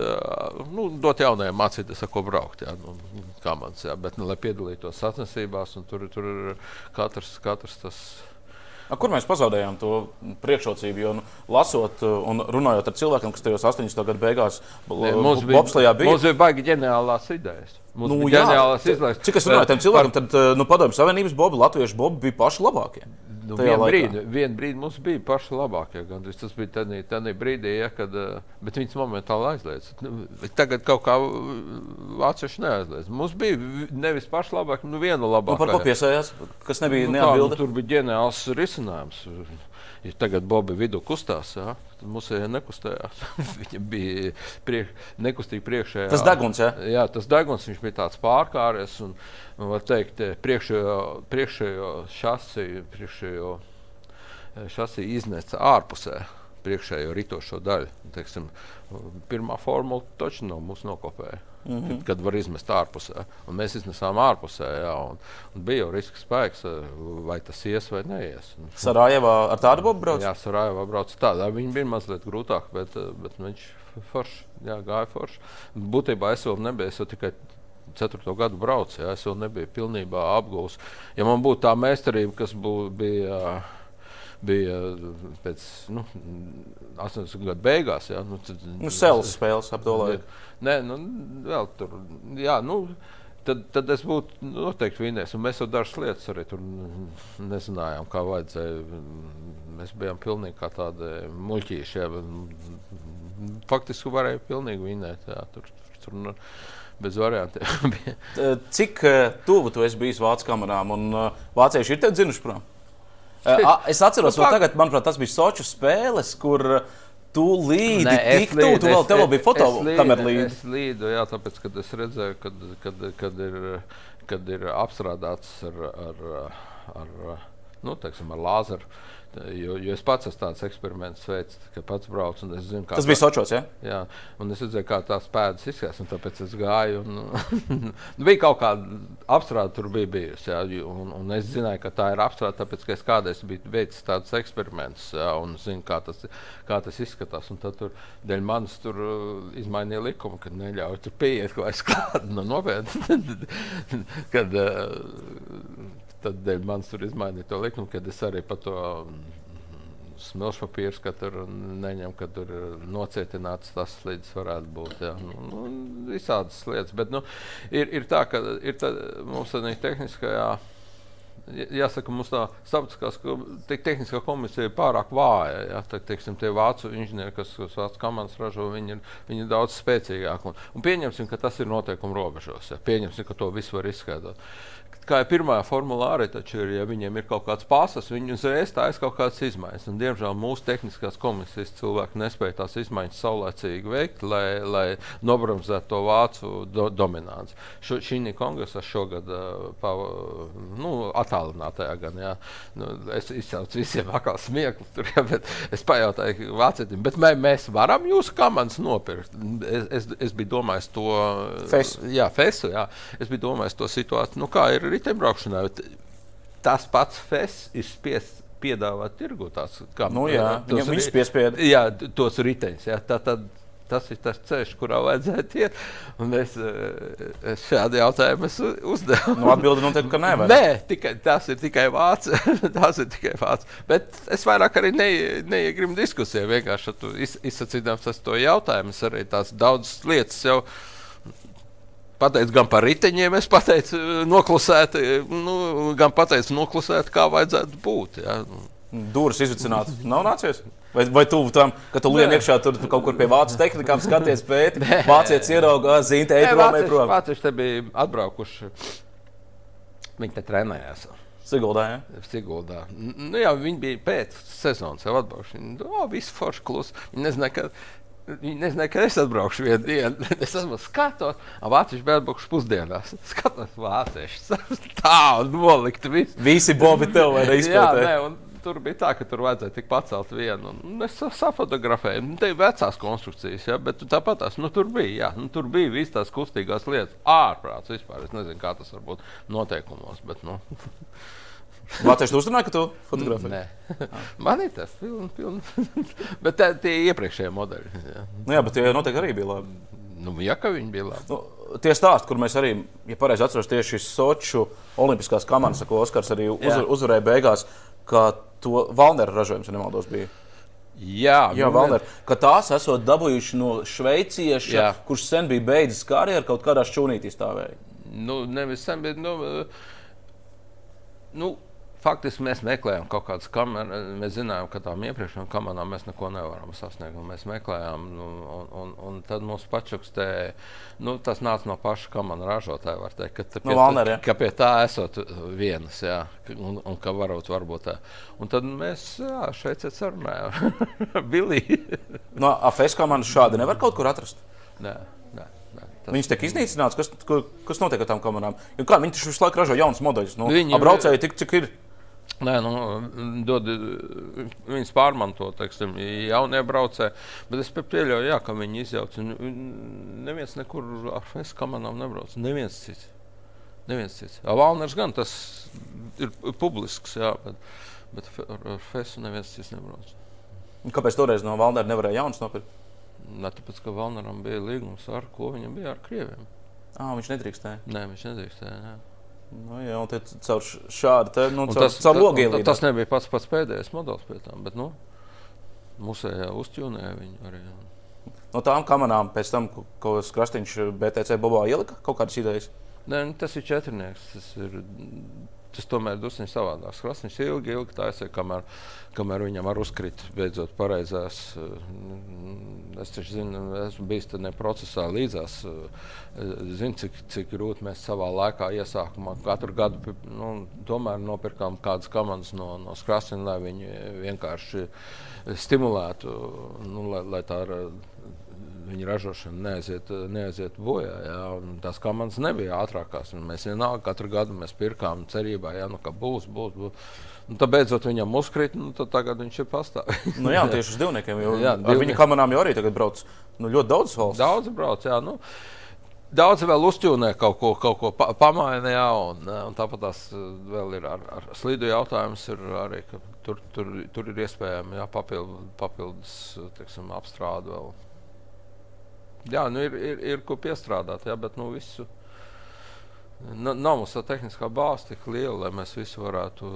nu, dot jaunajiem mācīties, ar ko braukt. Jā, nu, kā mans, jā, bet, nu, lai piedalītos sacensībās, un tur, tur ir katrs, katrs tas. A, kur mēs pazaudējām to priekšrocību? Jo, nu, lasot un runājot ar cilvēkiem, kas tajos 80. gadu beigās Ne, Mums bija, bija. mums bija baigi ģeniālās idejas. Mums Nu, bija t- izlaides. Cik es runāju ar tiem cilvēkiem, tad uh, nu, padomju Savienības bobi, latviešu bobi bija paši labākie. Nu, tajā vien laikā. brīdi, vien brīdi mums bija paši labākie. Gandrīz. Tas bija tādā, brīdī, ja, kad uh, viņas momentāli aizliedz. Nu, Tagad kaut kā uh, vācieši neaizliedz. Mums bija vi- nevis paši labākie, nu viena Nu, labākā. par ko piesājās? Kas nebija Nu, kā, neatbilde? nu, tur bija ģeniāls risinājums. Ja tagad Bobi vidū kustās, jā, tad mums jau nekustējās. Viņa bija priek, nekustīgi priekšējā. Tas deguns, jā? Jā, tas deguns viņš bija tāds pārkāries. Un, un var teikt, priekšējo, priekšējo šasiju, priekšējo šasiju izneca ārpusē. Priekšējo ritošo daļu. Teiksim, pirmā formula taču no mums nokopēja. Mm -hmm. kad, kad var izmest ārpusē. Un mēs iznesām ārpusē. Jā, un, un bija jau riska spēks, eh, vai tas ies vai neies. Un, Sarājevā ar tādu bobu brauc? Jā, Sarajevā brauc tādā. Viņa bija mazliet grūtāk, bet, eh, bet viņš forši, jā, gāja forši. Būtībā es vēl nebiju, es jau tikai ceturto gadu braucu, jā, es vēl nebiju pilnībā apgūlis. Ja man būtu tā meistarība, kas bū, bija, bija pēc nu, 80 gadu beigās, jā, nu, tad, Nu, Sēles spēles ap to laiku. Nē, nu, vēl tur. Jā, nu, tad, tad es būtu noteikti vinējis. un Mēs jau dažas lietas arī tur nezinājām, kā vajadzēja. Mēs bijām pilnīgi kā tādi muļķīši. Jā, bet faktiski varēja pilnīgi vinēt. Jā, tur, tur, tur, nu, bez variantiem. Cik eh, tuvu tu esi bijis vācu kamerām un uh, vācieši ir tevi dzinuši prom? Eh, Es atceros, Nu, ka pak- tagad, manuprāt, tas bija Soču spēles, kur uh, tu līdi tik tuvu. Tu vēl tev bija fotokamera līdzi. Es līdu, jā, tāpēc, kad es redzēju, kad, kad, kad ir. kad ir apstrādāts ar, ar, ar, nu, teiksim, ar lāzeru. Jo, jo es pats esmu tāds eksperiments veids, ka pats braucu un es zinu, kā. Tas bija Sočos, ja? Jā, un es redzēju, kā tās pēdas izskatās, un tāpēc es gāju. Un, bija kaut kāda apstrāde, tur bija bijusi. Jā, un, un es zināju, ka tā ir apstrāde, tāpēc, ka es kādreiz biju veicis tādus eksperimentus, jā, un zinu, kā tas, kā tas izskatās. Un tad tur dēļ manis tur uh, izmainīja likumu, ka neļauj tur pieiet kaut kā klāt. Nu, nopietni. kad, uh, tad dēļ manis tur izmainīja to likumu, kad es arī par to smilšu papīru, ka tur neņem, ka tur nocietināts tas līdz varētu būt. Jā. Nu, nu, visādas lietas, bet nu, ir, ir tā, ka ir tā, mums arī tehniskajā. Jāsaka, mums tā starptautiskā tehniskā komisija ir pārāk vāja. Ja? Tā, teiksim, tie vācu inženieri, kas, kas vācu komandas ražo, viņi ir, viņi ir daudz spēcīgāki. Un, un pieņemsim, ka tas ir noteikuma robežos. Ja? Pieņemsim, ka to visu var izskaidrot kā jau pirmā formulārā, taču ir, ja viņiem ir kaut kāds pasas, viņi uzreiz taisa kaut kādas izmaiņas. Un, diemžēl mūsu tehniskās komisijas cilvēki nespēja tās izmaiņas saulēcīgi veikt, lai, lai nobremzētu to vācu do, dominanci. Šī kongresā šogad, pa, nu, attālinātajā gan, jā, nu, es izcēlu visiem atkal smieklus, tur, jā, bet es pajautāju vācietim, bet mē, mēs varam jūsu komandas nopirkt. Es, es, es biju domājis to. Fesu. Jā, fesu, jā. Es biju domājis to situāciju, nu kā ir riteņbraukšanā. Tas pats FES ir spiests piedāvāt tirgu tās kā nu, jā, tos, viņš piespieda. Jā, tos riteņus. Jā, tā, tad, tas ir tas ceļš, kurā vajadzētu iet. Un es, eh, es šādu jautājumu uzdevu. Nu, Atbildi noteikti, ka nevar. Nē, tikai, tas ir tikai vārds. tas ir tikai vārds. Bet es vairāk arī ne, neiegrimu diskusijā. Vienkārši izsacīdams to jautājumu, es arī tās daudzas lietas jau esmu pateicu gan par riteņiem, es pateicu, noklusēt, eh, nu, gan pateicu, noklusēt, kā vajadzētu būt. Ja. Dūris izvicināt, nav nācies. Vai, vai tu tam, ka tu lien iekšā tur kaut kur pie vācu tehnikām skaties pēti, vācietis ierauga, zīmē, ej prom, ej prom. Vācieši te bija atbraukuši, viņi te trenējās. Siguldā, ja? Siguldā. Nu, jā, viņi bija pēc sezonas jau atbraukuši. Viņi, oh, viss forši klus. Viņi nezināja, ka Viņi nezināja, ka es atbraukšu vienu dienu. Es esmu skatos, un vācieši atbraukuši pusdienās. Skatos, vācieši tā un nolikt visu. Visi bobi tev vai neizpētē. Jā, ne, Tur bija tā, ka tur vajadzēja tik pacelt vienu. Es safotografēju, nu, te ir vecās konstrukcijas, ja, bet tāpat tās nu, tur bija. Jā, nu, tur bija visas tās kustīgās lietas, ārprāts vispār. Es nezinu, kā tas var būt noteikumos. Bet, nu. Vācieši uzrunāja, ka tu fotografē? Nē, man ir tas pilns. Piln. bet tā, tie iepriekšējie modeļi. Jā. Nu, jā, bet tie noteikti arī bija labi. Nu, ja ka viņi bija labi. Nu, tie stāsti, kur mēs arī, ja pareizi atceros, tieši Soču olimpiskās komandas, ko Oskars arī uz, uzvarēja beigās, ka to Valnera ražojums, ja nemaldos, bija. Jā, jā nu, Valner, ka tās esot dabūjuši no šveicieša, jā. kurš sen bija beidzis karjeru, kaut kādā šķūnītī stāvēja. Nu, nevis sen, bet nu, nu, Faktiski mēs meklējām kaut kādas kameras. Mēs zinājām, ka tām iepriekšējām kamerām mēs neko nevaram sasniegt. Mēs meklējām, nu, un, un, un tad mums pačukstēja, nu, tas nāca no paša kameras ražotāja. Teikt, ka, pie, no Valner, ka pie tā esot vienas, jā, un, un ka varbūt, varbūt tā. Un tad mēs jā, šeit sarunājām. Billy. no AFS komandas šādi nevar kaut kur atrast. Nē. Tas... Viņas tiek iznīcināts. Kas, kas notiek ar tām kamerām? Jo kā, viņi taču visu laiku ražo jaunas modeļus. Nu, viņi braucēji tik, cik ir. Nē, nu, dod, viņas pārmanto, teiksim, jaunie braucēji. Bet es pieļauju, jā, ka viņi izjauc. Neviens nekur ar fesu kamerām nebrauc. Neviens cits. Neviens cits. Valners gan tas ir publisks, jā, bet, bet ar fesu neviens cits nebrauc. Kāpēc toreiz no Valnera nevarēja jaunas nopirkt? Ne tāpēc, ka Valneram bija līgums ar ko viņam bija ar krieviem. Ah, viņš nedrīkstēja. Nē, viņš nedrīkstēja. Jā. Nu, jā, un caur šādu te, nu, caur, tas, caur logielu. Tas nebija pats, pats pēdējais modelis pie tam, bet nu, musējā uzķūnēja viņu arī. No tām kamerām pēc tam, ko, ko Krastīņš BTC Bobā ielika kaut kādas idejas? Nē, nu, tas ir četrnieks. Tas ir tas tomēr ir drusku savādāk. Krasnīs ilgi, ilgi taisīja, kamēr, kamēr viņam var uzkrīt beidzot pareizās. Eh, es taču zinu, esmu bijis tajā procesā līdzās. Eh, zinu, cik, cik grūti mēs savā laikā iesākumā katru gadu nu, tomēr nopirkām kādas komandas no, no Krasnīs, lai viņi vienkārši stimulētu, nu, lai, lai tā viņa ražošana neaiziet, neaiziet bojā. Jā, tās komandas nebija ātrākās. Mēs vienalga katru gadu mēs pirkām cerībā, jā, nu, ka būs, būs. būs. Nu, tad beidzot viņam uzkrīt, nu, tad tagad viņš ir pastāvīgs. nu, jā, tieši uz divniekiem. Jo, jā, divniek... Viņa kamerām jau arī tagad brauc nu, ļoti daudz valsts. Daudz brauc, jā. Nu, Daudz vēl uzķūnē kaut ko, kaut ko pa, pamainīt, un, un tāpat tās vēl ir ar, ar slīdu jautājums. Ir arī, tur, tur, tur ir iespējams papildu, papildus teiksim, apstrāde vēl. Jā, nu ir, ir, ir ko piestrādāt, jā, bet nu, visu Nav mums tā tehniskā bāze tik liela, lai mēs visu varētu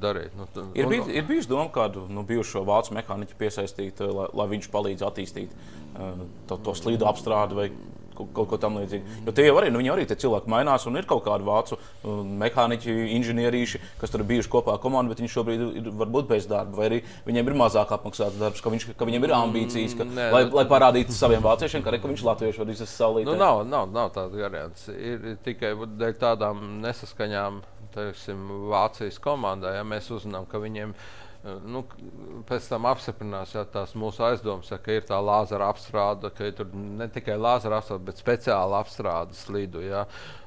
darīt. Nu, ir, bij, ir bijusi doma kādu nu, bijušo vācu mehāniķu piesaistīt, lai, lai viņš palīdz attīstīt uh, to, to slīdu apstrādi vai kaut, ko tamlīdzīgu. Jo tie jau arī, nu, arī cilvēki mainās, un ir kaut kādi vācu uh, mehāniķi, inženierīši, kas tur bijuši kopā komandā, bet viņi šobrīd ir varbūt bez darba, vai arī viņiem ir mazāk apmaksāts darbs, ka, viņš, ka viņiem ir ambīcijas, ka, Nē, lai, lai parādītu saviem vāciešiem, ka, re, ka viņš latviešu var izsast saulīt. Nu, nav, nav, nav tāda variants. Ir tikai dēļ tādām nesaskaņām. Teiksim, Vācijas komandai, ja mēs uzzinām, ka viņiem ir nu, pēc tam apstiprinās ja, tās mūsu aizdomas, ja, ka ir tā lāzera apstrāde, ka ir ne tikai lāzera apstrāde, bet speciāla apstrāde slīdu. Ja.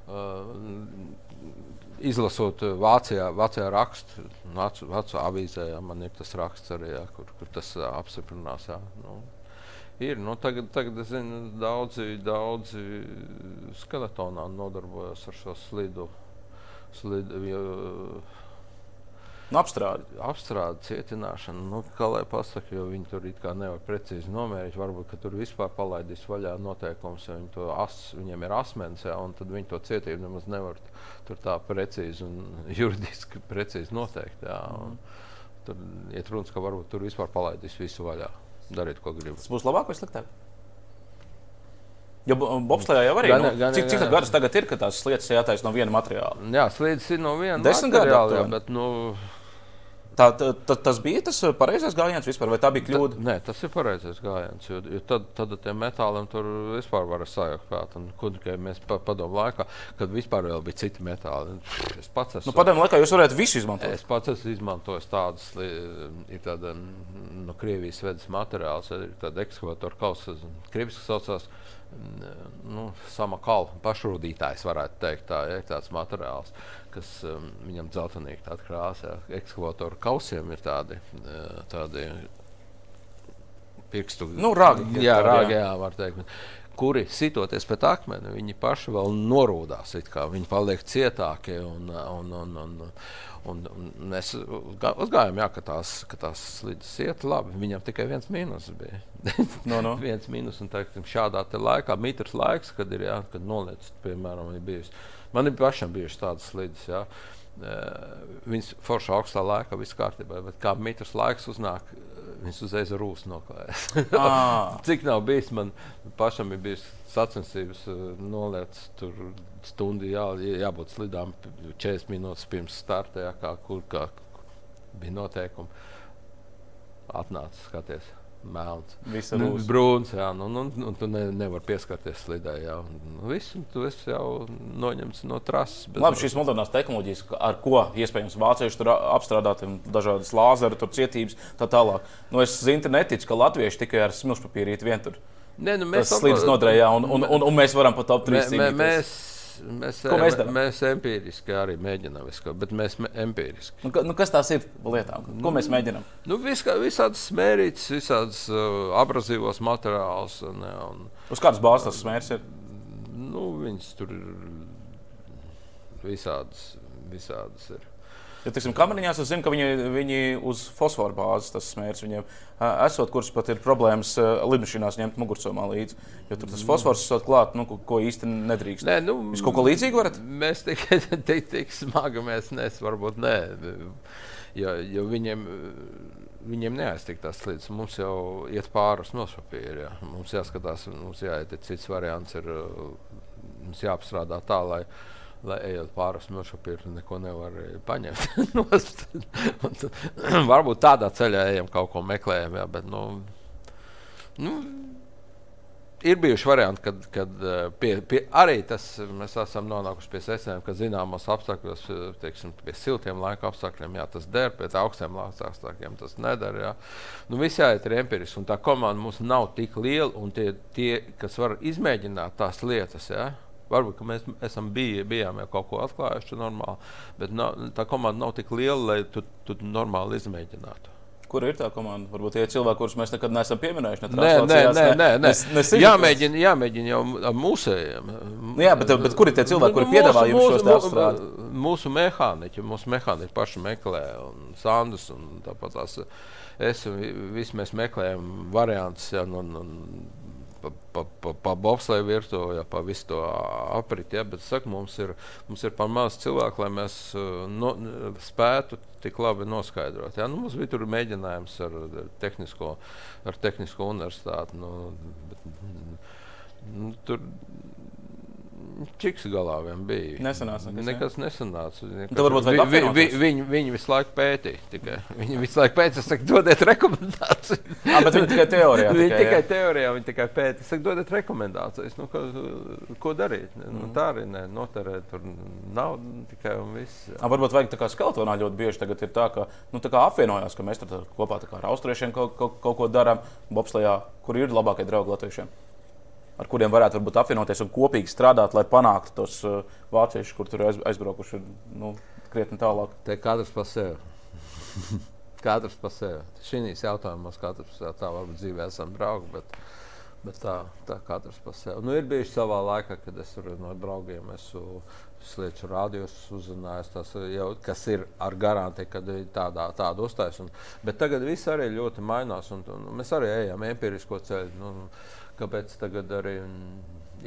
Uh, izlasot Vācijā, Vācijā rakstu, vācu, vācu avīzē, ja, man ir tas raksts arī, ja, kur, kur tas uh, apstiprinās. Ja. Nu, ir, nu, tagad, tagad es zinu, daudzi, daudzi skeletonā nodarbojas ar šo slīdu. slīdu ja, Nu, apstrādi. Apstrādi, cietināšana, nu, kā lai pasakā, jo viņi tur nevar precīzi nomērīt. Varbūt tur vispār palaidīs vaļā noteikums, ja viņi as, viņiem ir asmens, ja, un tad viņi to cietību nemaz nevar tur tā precīzi un juridiski precīzi noteikt. Ja, un, tur iet runas, ka varbūt tur vispār palaidīs visu vaļā, darīt, ko grib. Tas būs labāk vai sliktāk? Jo Bobslijā jau arī gan, nu, gan, cik, cik garas tagad ir, ka tās sliedas jātaisa no viena materiāla? Jā, sliedas ir no viena Desmit materiāla. Jā, bet, nu, Tā, tā, tā, tas bija tas pareizais gājiens vispār, vai tā bija kļūda? Ta, nē, tas ir pareizais gājiens. Jo, jo tad, tad ar tiem metāliem tur vispār var sajaukt. Kur tikai mēs pa, padomu laikā, kad vispār bija citi metāli. Es pats esmu. Nu, padomu laikā jūs varētu visu izmantot. Es pats esmu izmantojis tādus, ir tāda no Krievijas vedas materiāls, ir tāda ekskavatora kausa, krieviski saucās nu, samakālu pašrūdītājs, varētu teikt, tā ir tāds materiāls, kas um, viņam dzeltenīgi tāda krāsa, ekskavatoru kausiem ir tādi, tādi pirkstu. Nu, rāgi. Jā, rāgi, jā, var teikt. Kuri sitoties pēc akmeni, viņi paši vēl norūdās. Viņi paliek cietākie un, un, un, un, Un, un mēs uzgājām, jā, ka tās, ka tās slīdes iet labi. Viņam tikai viens mīnus bija. no, no. viens mīnus, un teiksim, šādā te laikā, mitrs laiks, kad ir, jā, kad noliec, piemēram, ir bijusi. Man ir pašam bijušas tādas slīdes, jā. Viņas foršā augstā laikā viss kārtībā, bet kā mitrs laiks uznāk, viņas uzreiz ar rūsu noklājas. Ah. Cik nav bijis, man pašam ir bijis sacensības noliec tur stundu jā, jābūt slidām 40 minūtes pirms starta, jā, kā, kur kā, bija noteikumi. Atnācis skaties. Melns. Nu, brūns, jā, nu, nu, nu, tu ne, nevari pieskarties slidai. Jā, nu, viss, tu esi jau noņemts no trases. Labi, šīs modernās tehnoloģijas, ar ko iespējams vācieši tur apstrādāt, dažādas lāzeru, cietības, tā tālāk. Nu, es zinu, neticu, ka latvieši tikai ar smilšpapīrīti vien tur. Ne, nu, mēs tas slīdus nodrējā, un, un, un, un mēs varam pat top 3 mē, mē, mēs Mēs, mēs, mēs empiriski arī mēģinām, visu, bet mēs empiriski. Nu, nu, kas tās ir lietām? Ko mēs mēģinām? Nu, vis, visādas smērītas, visādas uh, abrazīvos materiālus. Un, un, Uz kādas bāzes tas smērs ir? Nu, viņas tur ir visādas. visādas ir. Ja, tiksim, kameriņās es zinu, ka viņi, viņi uz fosforu bāzes tas smērs viņiem esot, kurš pat ir problēmas lidmašīnās ņemt mugursomā līdzi. Jo tur tas fosfors ir klāts, nu, ko īsti nedrīkst. Nē, nu, Jūs kaut ko līdzīgu varat? Mēs tikai tik, tik smagi mēs nes, varbūt nē. Jo, jo viņiem, viņiem neaiztiek tās lietas. Mums jau iet pāri uz nosapīru. Mums jāskatās, mums jāiet cits variants, ir mums jāapstrādā tā, lai lai ejot pāri smilšapīru, neko nevar paņemt. Varbūt tādā ceļā ejam kaut ko meklējam, jā, bet nu, nu, ir bijuši varianti, kad, kad eh, pie, pie, arī tas, mēs esam nonākuši pie secinājuma, ka zināmos apstākļos, eh, teiksim, pie siltiem laika apstākļiem, jā, tas der, pie augstiem laika apstākļiem tas nedara. Jā. Nu, Visi jāiet ir empiriski, un tā komanda mums nav tik liela, un tie, tie kas var izmēģināt tās lietas, jā, Varbūt mēs esam bij, bijām jau kaut ko atklājuši normāli, bet nav, tā komanda nav tik liela, lai tu, tu normāli izmēģinātu. Kur ir tā komanda? Varbūt tie cilvēki, kurus mēs nekad neesam pieminējuši. Ne nē, nē, nē, nē, nē. Ne, ne jāmēģina, jāmēģina jau ar mūsējiem. Nu, jā, bet, bet kur ir tie cilvēki, kuri piedāvā jums šos apstrādāt? Mūsu mehāniķi, mūsu mehāniķi paši meklē, un Sandus, un tāpat tās es un visi mēs meklējam variantus. Ja, un, un, pa, pa, pa, pa bobsleju virtuvi, ja, pa visu to apriti. Ja, bet saku, mums, ir, mums ir par maz cilvēku, lai mēs uh, no, spētu tik labi noskaidrot. Ja. Nu, mums bija tur mēģinājums ar, ar, tehnisko, ar tehnisko universitāti. Nu, bet, nu, tur, Čiks galā vien bija. Nesanāca. Nekas, nekas nesanāca. Nekas. Varbūt vi, vi, vi, viņi, viņi visu laiku pētīja. Tikai. Viņi visu laiku pētīja, saka, dodiet rekomendāciju. ah, bet viņi tikai teorijā. Viņi tikai, tikai teorijā, viņi tikai pētīja. Saka, dodiet rekomendācijas. Nu, ko, ko darīt? Nu, mm. Tā arī ne, noterēt tur naudu tikai un viss. Ah, varbūt vajag tā kā skeletonā ļoti bieži tagad ir tā, ka nu, tā apvienojās, ka mēs kopā ar austriešiem kaut, kaut, kaut ko darām, bobslējā, kur ir labākie draugi latviešiem ar kuriem varētu varbūt, apvienoties un kopīgi strādāt, lai panāktu tos uh, vāciešus, kur tur aizbraukuši nu, krietni tālāk. Te katrs pa sevi. katrs pa sevi. Šīs jautājumos katrs tā varbūt dzīvē esam draugi. Bet... Bet tā, tā katrs par sevi. Nu, ir bijuši savā laikā, kad es no draugiem esmu slieķu rādījus uzzinājis, tas jau, kas ir ar garantiju, ka ir tādā, tāda uztaisījuma. Bet tagad viss arī ļoti mainās, un, un mēs arī ejam empirisko ceļu. Nu, Kāpēc tagad arī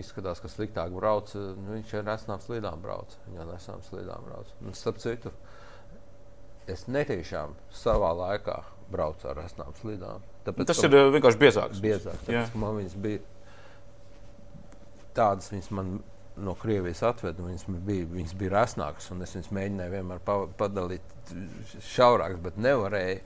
izskatās, ka sliktāk brauc? Nu, viņš ir nesnām slīdām brauc. Viņa nesnām slīdām brauc. Un, starp citu, es netiešām savā laikā braucu ar nesnām slīdām. Tāpēc, Tas ir vienkārši biezāks. Biezāks. Tāpēc, man viņas bija tādas, viņas man no Krievijas atvedu. Viņas bija, viņas bija rasnākas, un es viņas mēģināju vienmēr pa, padalīt šaurākas, bet nevarēju.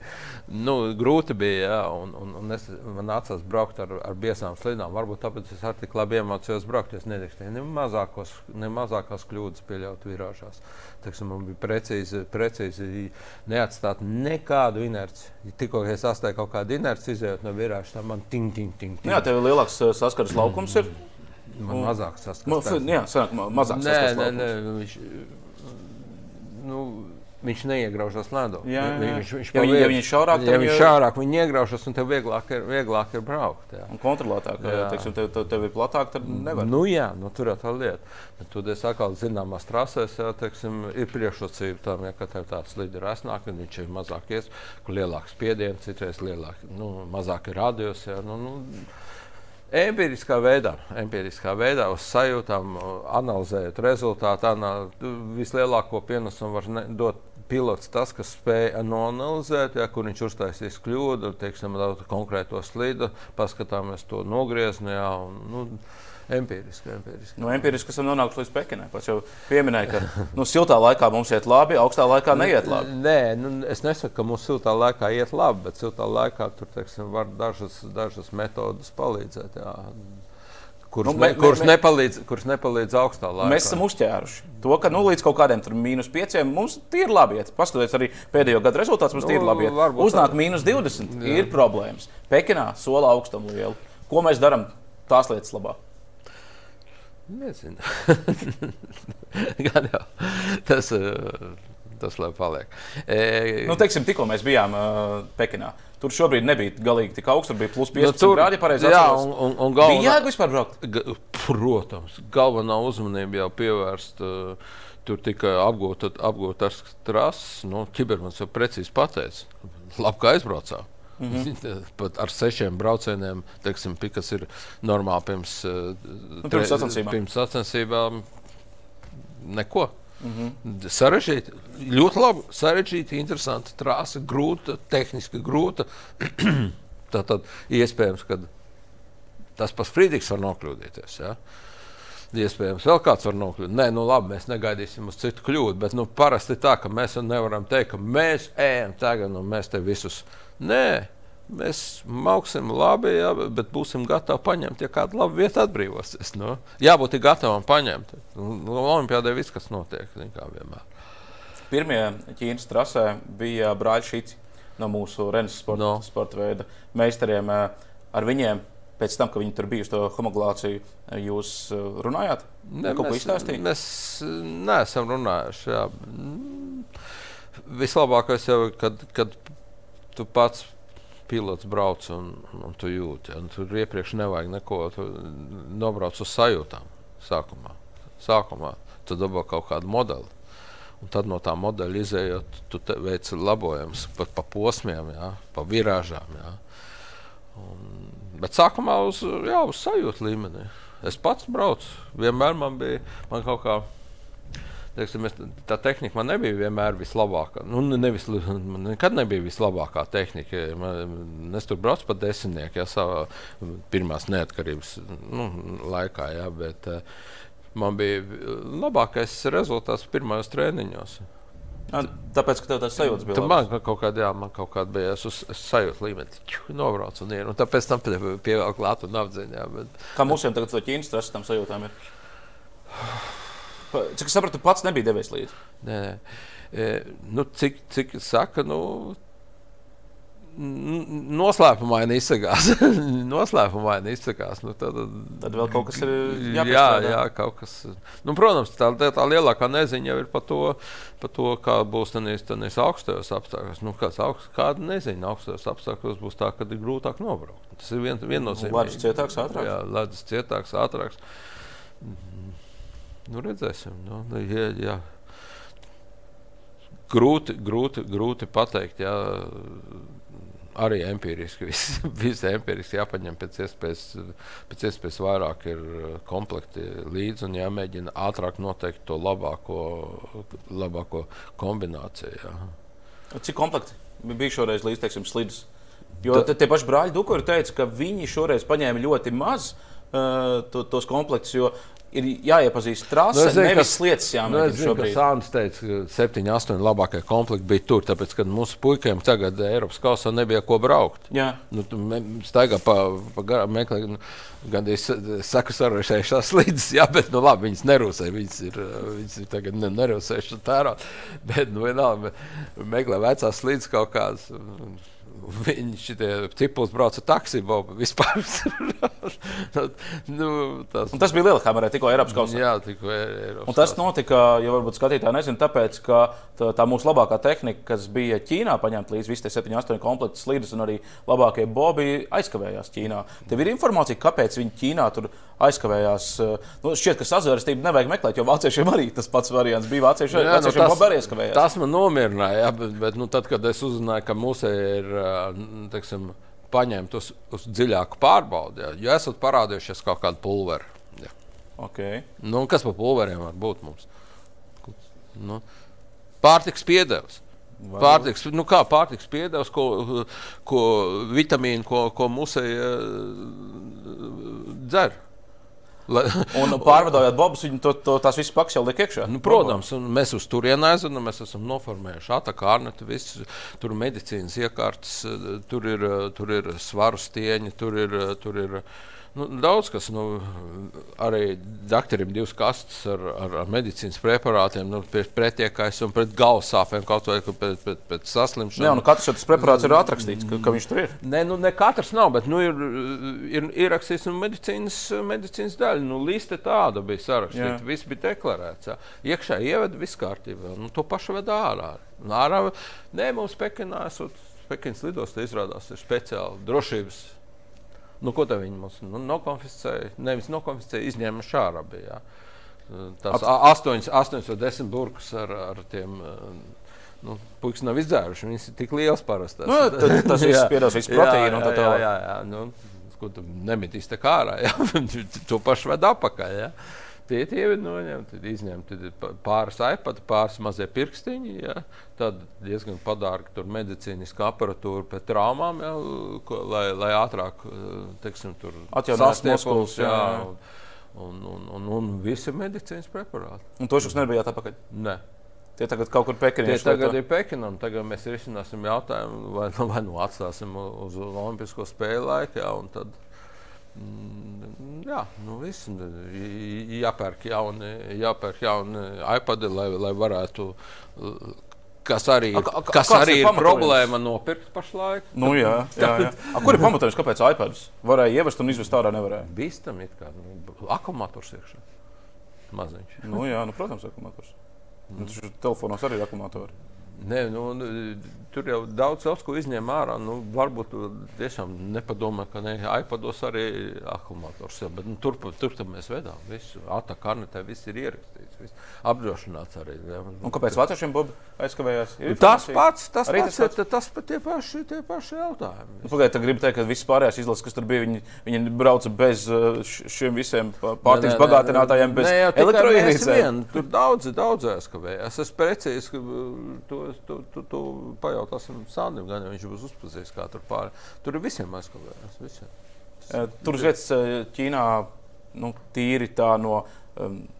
Nu, grūti bija, jā, un, un, un es, man nācās braukt ar, ar biezām slidām. Varbūt tāpēc es arī tik labi iemācījos braukt. Es nedrīkstēju ne, mazākos, ne mazākās kļūdas pieļaut virāžās. Teksim, man bija precīzi, precīzi neatstāt nekādu inerci. Tikko es atstāju kaut kādu inerci, izējot no virāžas, tad man ting, ting, ting. ting. Jā, tev ir lielāks saskares laukums. Ir. Man mazāk saskatās. Jā, sanāk, mazāk nē, nē, nē, viņš, nu, viņš neiegraužas jā. Viņš, viņš ja, viņi, ja viņi ir šaurāk, ja viņi ir šaurāk, viņi iegraužas un tev vieglāk ir, vieglāk ir braukt. Jā. Un kontrolētāk, ja teiksim, tev, tev, tev ir platāk, tad nevar. Nu jā, nu, tur ir tā lieta. Bet tur es atkal zināmās trasēs, jā, teiksim, ir priekšrocība tam, ja, ka tev tāds līderi ir asnāk, un viņš ir mazāk ies, kur lielāks spiediens, citreiz lielāk, nu, mazāk ir radios. Jā, nu, nu, Empiriskā veidā, empiriskā veidā, uz sajūtām, analizējot rezultātu, anal, vislielāko pienesumu var dot pilots, tas, kas spēja noanalizēt, ja, kur viņš uztaisīs kļūdu, teiksim, konkrēto slīdu, paskatāmies to nogriezni. Ja, un, nu, Empiriski, empiriski. Nu, empiriski esam nonākuši līdz Pekinai. Pats jau pieminēja, ka nu, siltā laikā mums iet labi, augstā laikā neiet labi. Nē, nu, es nesaku, ka mums siltā laikā iet labi, bet siltā laikā tur teiksim, var dažas, dažas metodas palīdzēt. Jā. Kurš, nu, me, kurš, me, nepalīdz, kurš nepalīdz augstā laikā? Mēs esam uzķēruši to, ka nu, līdz kaut kādiem mīnus pieciem mums ir labi. Iet. Paskatieties, arī pēdējo gadu rezultāts mums nu, ir labi. Iet. Uznāk mīnus 20, jā. ir problēmas. Pekinā sola augstumu lielu. Ko mēs darām tās lietas labāk? Nezinu. Gan jau tas, eh, tas lai paliek. E, nu, teiksim, tikko mēs bijām uh, Pekinā. Tur šobrīd nebija galīgi tik augsts, tur bija plus 15 nu, tur, grādi. Pareizi, jā, un, un, un galvenā, bija jēga vispār braukt? Ga, protams, galvenā uzmanība jau pievērsta. Uh, tur tika apgūta, apgūta ar trases. Nu, Čibermans jau precīzi pateica, labi, ka aizbraucām. Mm -hmm. Pat ar sešiem braucieniem, teiksim, kas ir normāli pirms, nu, pirms sacensībām. Pirms sacensībām neko. Mm -hmm. Sarežģīti, ļoti labi. Sarežģīti, interesanti, trāsa, grūta, tehniski grūta. Tā tad iespējams, ka tas pats Friedrichs var nokļūdīties. Ja? Iespējams, vēl kāds var nokļūt. Nē, nu labi, mēs negaidīsim uz citu kļūdu. Bet nu, parasti tā, ka mēs nevaram teikt, ka mēs ejam tagad un mēs te visus Nē, Mēs mauksim labi, jā, bet būsim gatavi paņemt, ja kāda laba vieta atbrīvosies. Nu, jābūt gatavam paņemt. Nu, Olimpijādē viss, kas notiek, kā vienmēr. Pirmie Ķīnas trasē bija brāļi Šīci no mūsu Renes sporta, no. sporta veida meistariem. Ar viņiem pēc tam, kad viņi tur bija uz to homologāciju, jūs runājāt? Ne, Kaut ko izstāstījāt? Mēs neesam runājuši. Jā. Vislabākais jau ir, kad, kad tu pats pilots brauc un, un tu jūti. Un tur iepriekš nevajag neko. Tu nobrauc uz sajūtām sākumā. Sākumā tu dabū kaut kādu modeli. Un tad no tā modeļa izējot, tu veic labojumus pat pa posmiem, jā, pa virāžām. Jā. Un, bet sākumā uz, jā, uz sajūtu līmenī. Es pats braucu. Vienmēr man bija man kaut kāda Teiksim, es, tā tehnika man nebija vienmēr vislabākā. Nu, nevis, man nekad nebija vislabākā tehnika. Man, es tur braucu pa desmitnieku, ja savā pirmās neatkarības nu, laikā. Ja, bet, uh, man bija labākais rezultāts pirmajos treniņos. Tāpēc, ka tev tāds sajūta bija. Man kaut kāda, jā, man kaut kāda bija uz sajūta līmenī. Nobrauc un ir. Un tāpēc tam pievēl klāt un apziņā. Bet... Kā mums jau tagad to ķīnas trases tam sajūtām ir? Cik es sapratu, pats nebija devies līdzi. Nē, e, nu, cik, cik saka, nu, noslēpumaini izsakās. noslēpumaini izsakās. Nu, tad, tad vēl kaut kas ir jāpiestrādā. Jā, jā, kaut kas. Nu, protams, tā, tā, lielākā neziņa jau ir par to, par to kā būs tenīs augstajos apstākļos. Nu, kāds augst, kāda neziņa augstajos apstākļos būs tā, kad ir grūtāk nobraukt. Tas ir vien, viennozīmīgi. Ledus cietāks, ātrāks. Jā, ledus cietāks, ātrāks. Nu, redzēsim. Nu, jā, jā. Grūti, grūti, grūti pateikt. Jā. Arī empiriski. Viss, viss empiriski jāpaņem pēc iespējas, pēc iespējas vairāk ir komplekti līdzi un jāmēģina ātrāk noteikt to labāko, labāko kombināciju. Jā. Cik komplekti bija šoreiz līdz teiksim, slidus? Jo Ta... tie paši brāļi Dukuri teica, ka viņi šoreiz paņēma ļoti maz uh, to, tos komplektus, jo ir jāiepazīst trase, nu, zinu, nevis lietas jāmēģina nu, šobrīd. Sāns teica, ka 7, 8 labākie komplekti bija tur, tāpēc, ka mūsu puikiem tagad Eiropas kausā nebija ko braukt. Jā. Nu, staigā pa, pa garām meklē, nu, gan es saku sarošējušās līdzes, jā, bet, nu labi, viņas nerūsē, viņas ir, viņas ir tagad nerūsējušas tērā, bet, nu vienalga, meklē vecās līdzes kaut kādas. Viņi šitie tipus brauca taksi, boba vispār. nu, tas... Un tas bija Lielhamerē, tikko Eiropas kausā. Jā, tikko Eiropas. Un tas notika, ja varbūt skatītāji nezina, tāpēc, ka tā, tā mūsu labākā tehnika, kas bija Ķīnā, paņemta līdz visi tie 7, 8 komplekti slīdus un arī labākie bobi aizkavējās Ķīnā. Tev ir informācija, kāpēc viņi Ķīnā tur aizkavējās. Nu, šķiet, ka sazvērstību nevajag meklēt, jo vāciešiem arī tas pats variants bija. Vācieši, jā, nu, tas, arī aizkavējās. Tas man nomierināja, jā, bet, bet nu, tad, kad es uzzināju, ka mūsē ir teiksim, paņemt uz, uz dziļāku pārbaudi, ja, ja esat parādījušies kaut kāda pulvera. Ja. Okay. Nu, kas par pulveriem var būt mums? Nu, pārtiks piedevs. Pārtiks, nu kā pārtiks piedevs, ko, ko vitamīnu, ko, ko musē dzer. Lai... un pārvadājot bobus, viņi to, to, tās visas pakas jau liek iekšā. Nu, protams, mēs uz turieni aizvedam, mēs esam noformējuši ataku ārnetu, visu, tur medicīnas iekārtas, tur ir, tur ir svaru stieņi, tur ir. Tur ir Nu, daudz kas, nu, arī doktoram divas kastes ar, ar, ar medicīnas preparātiem, nu, pret pretiekais un pret galvas sāpēm, kaut vai pēc, pēc, pēc saslimšanas. Jā, nu, katrs šis preparāts ir atrakstīts, ka, ka viņš tur ir. Nē, nu, ne katrs nav, bet nu, ir, ir ierakstīts nu, medicīnas, medicīnas daļa. Nu, liste tāda bija sarakstīta, viss bija deklarēts. Jā. Iekšā ievada viss kārtībā, nu, to pašu veda ārā. Ārā, nē, mums Pekinā esot. Pekinas lidostā izrādās ir speciāli drošības Nu, ko tad viņi mums nu, nokonfiscēja? Nevis nokonfiscēja, izņēma šāra. Bija, Tas astoņas, astoņas vai desmit burkus ar, ar tiem. Nu, Puikas nav izdzēruši, viņas ir tik liels parasti. Nu, tad, tas viss piedās visu proteīnu. Jā, jā, jā, jā, nu, ko tu nemetīs tā kā ārā, jā, to pašu ved apakaļ. Jā. Tie ir noņemti, izņemti pāris iPad, pāris mazie pirkstiņi. Ja? Tad diezgan padārga medicīniska aparatūra pēc traumām, ja? Ko, lai, lai ātrāk teiksim, atjauninātu muskuļus. Un, un, un, un, visi medicīnas preparāti. Un to jūs nebijāt atpakaļ? Nē. Tie tagad kaut kur Pekinā. Tie tagad ir Pekinam. Tagad mēs risināsim jautājumu, vai, vai nu atstāsim uz Olimpisko spēļu laiku. Mm, jā, nu viss jāpērk jauni, jāpērk jauni iPadi, lai, lai varētu. Kas arī, a, a, kas arī ir, ir problēma nopirkt pašlaik. Nu, jā, jā, jā. A, kur ir pamatojums, kāpēc iPads varēja ievest un izvest ārā? Nevarēja. Bīstam, kā nu, akumulators iekšā. Maziņš. Nu, jā, nu, protams, akumulators. Mm. Nu, telefonos arī ir akumuļatori. Nē, nu, tur jau daudz daudz ko izņem ārā. Nu, varbūt tiešām nepadomā, ka ne iPados arī akumulators. Ja, bet, nu, tur, tur mēs vedām visu. Ata karnetē viss ir ierakstīts, viss apdrošināts arī. Ja. Un kāpēc vāciešiem Bob aizkavējās? Tas pats, tas arī pats, tas pats, tas pat tie paši, tie paši jautājumi. Nu, Pagaidiet, gribu teikt, ka visas pārējās izlases, kas tur bija, viņi, viņi brauca bez uh, šiem visiem pārtiks bagātinātājiem, bez elektroīrīcēm. Tur daudzi, daudzi aizkavējās. Es precīzi, ka to tu, tu, tu pajautāsim Sandam, gan viņš būs uzpazījis, kā tur pāri. Tur ir visiem aizkavējās. Visiem. Tur uz vietas Ķīnā nu, tīri tā no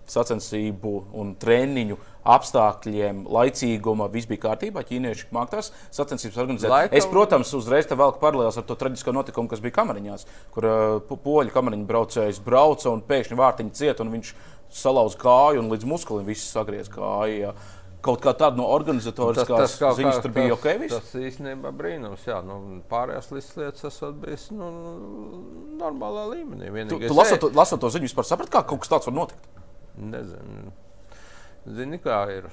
sacensību un treniņu apstākļiem, laicīguma, viss bija kārtībā. Ķīnieši mākslinieks sacensības organizēt. Laikam... Es, protams, uzreiz te velku paralēlus ar to traģisko notikumu, kas bija kamariņās, kur uh, poļu kamariņu braucējs brauca un pēkšņi vārtiņi cieta un viņš salauza kāju un līdz muskulim viss sagriez kāju. Ja kaut kā tāda no organizatoriskās tas, tas ziņas tur bija ok. Viss? Tas īstenībā brīnums, jā, nu, pārējās lietas esat bijis nu, normālā līmenī. Vienīgais, tu, tu lasot, lasot to ziņu, vispār saprat, kā kaut kas tāds var notikt? Nezinu. Zini, kā ir.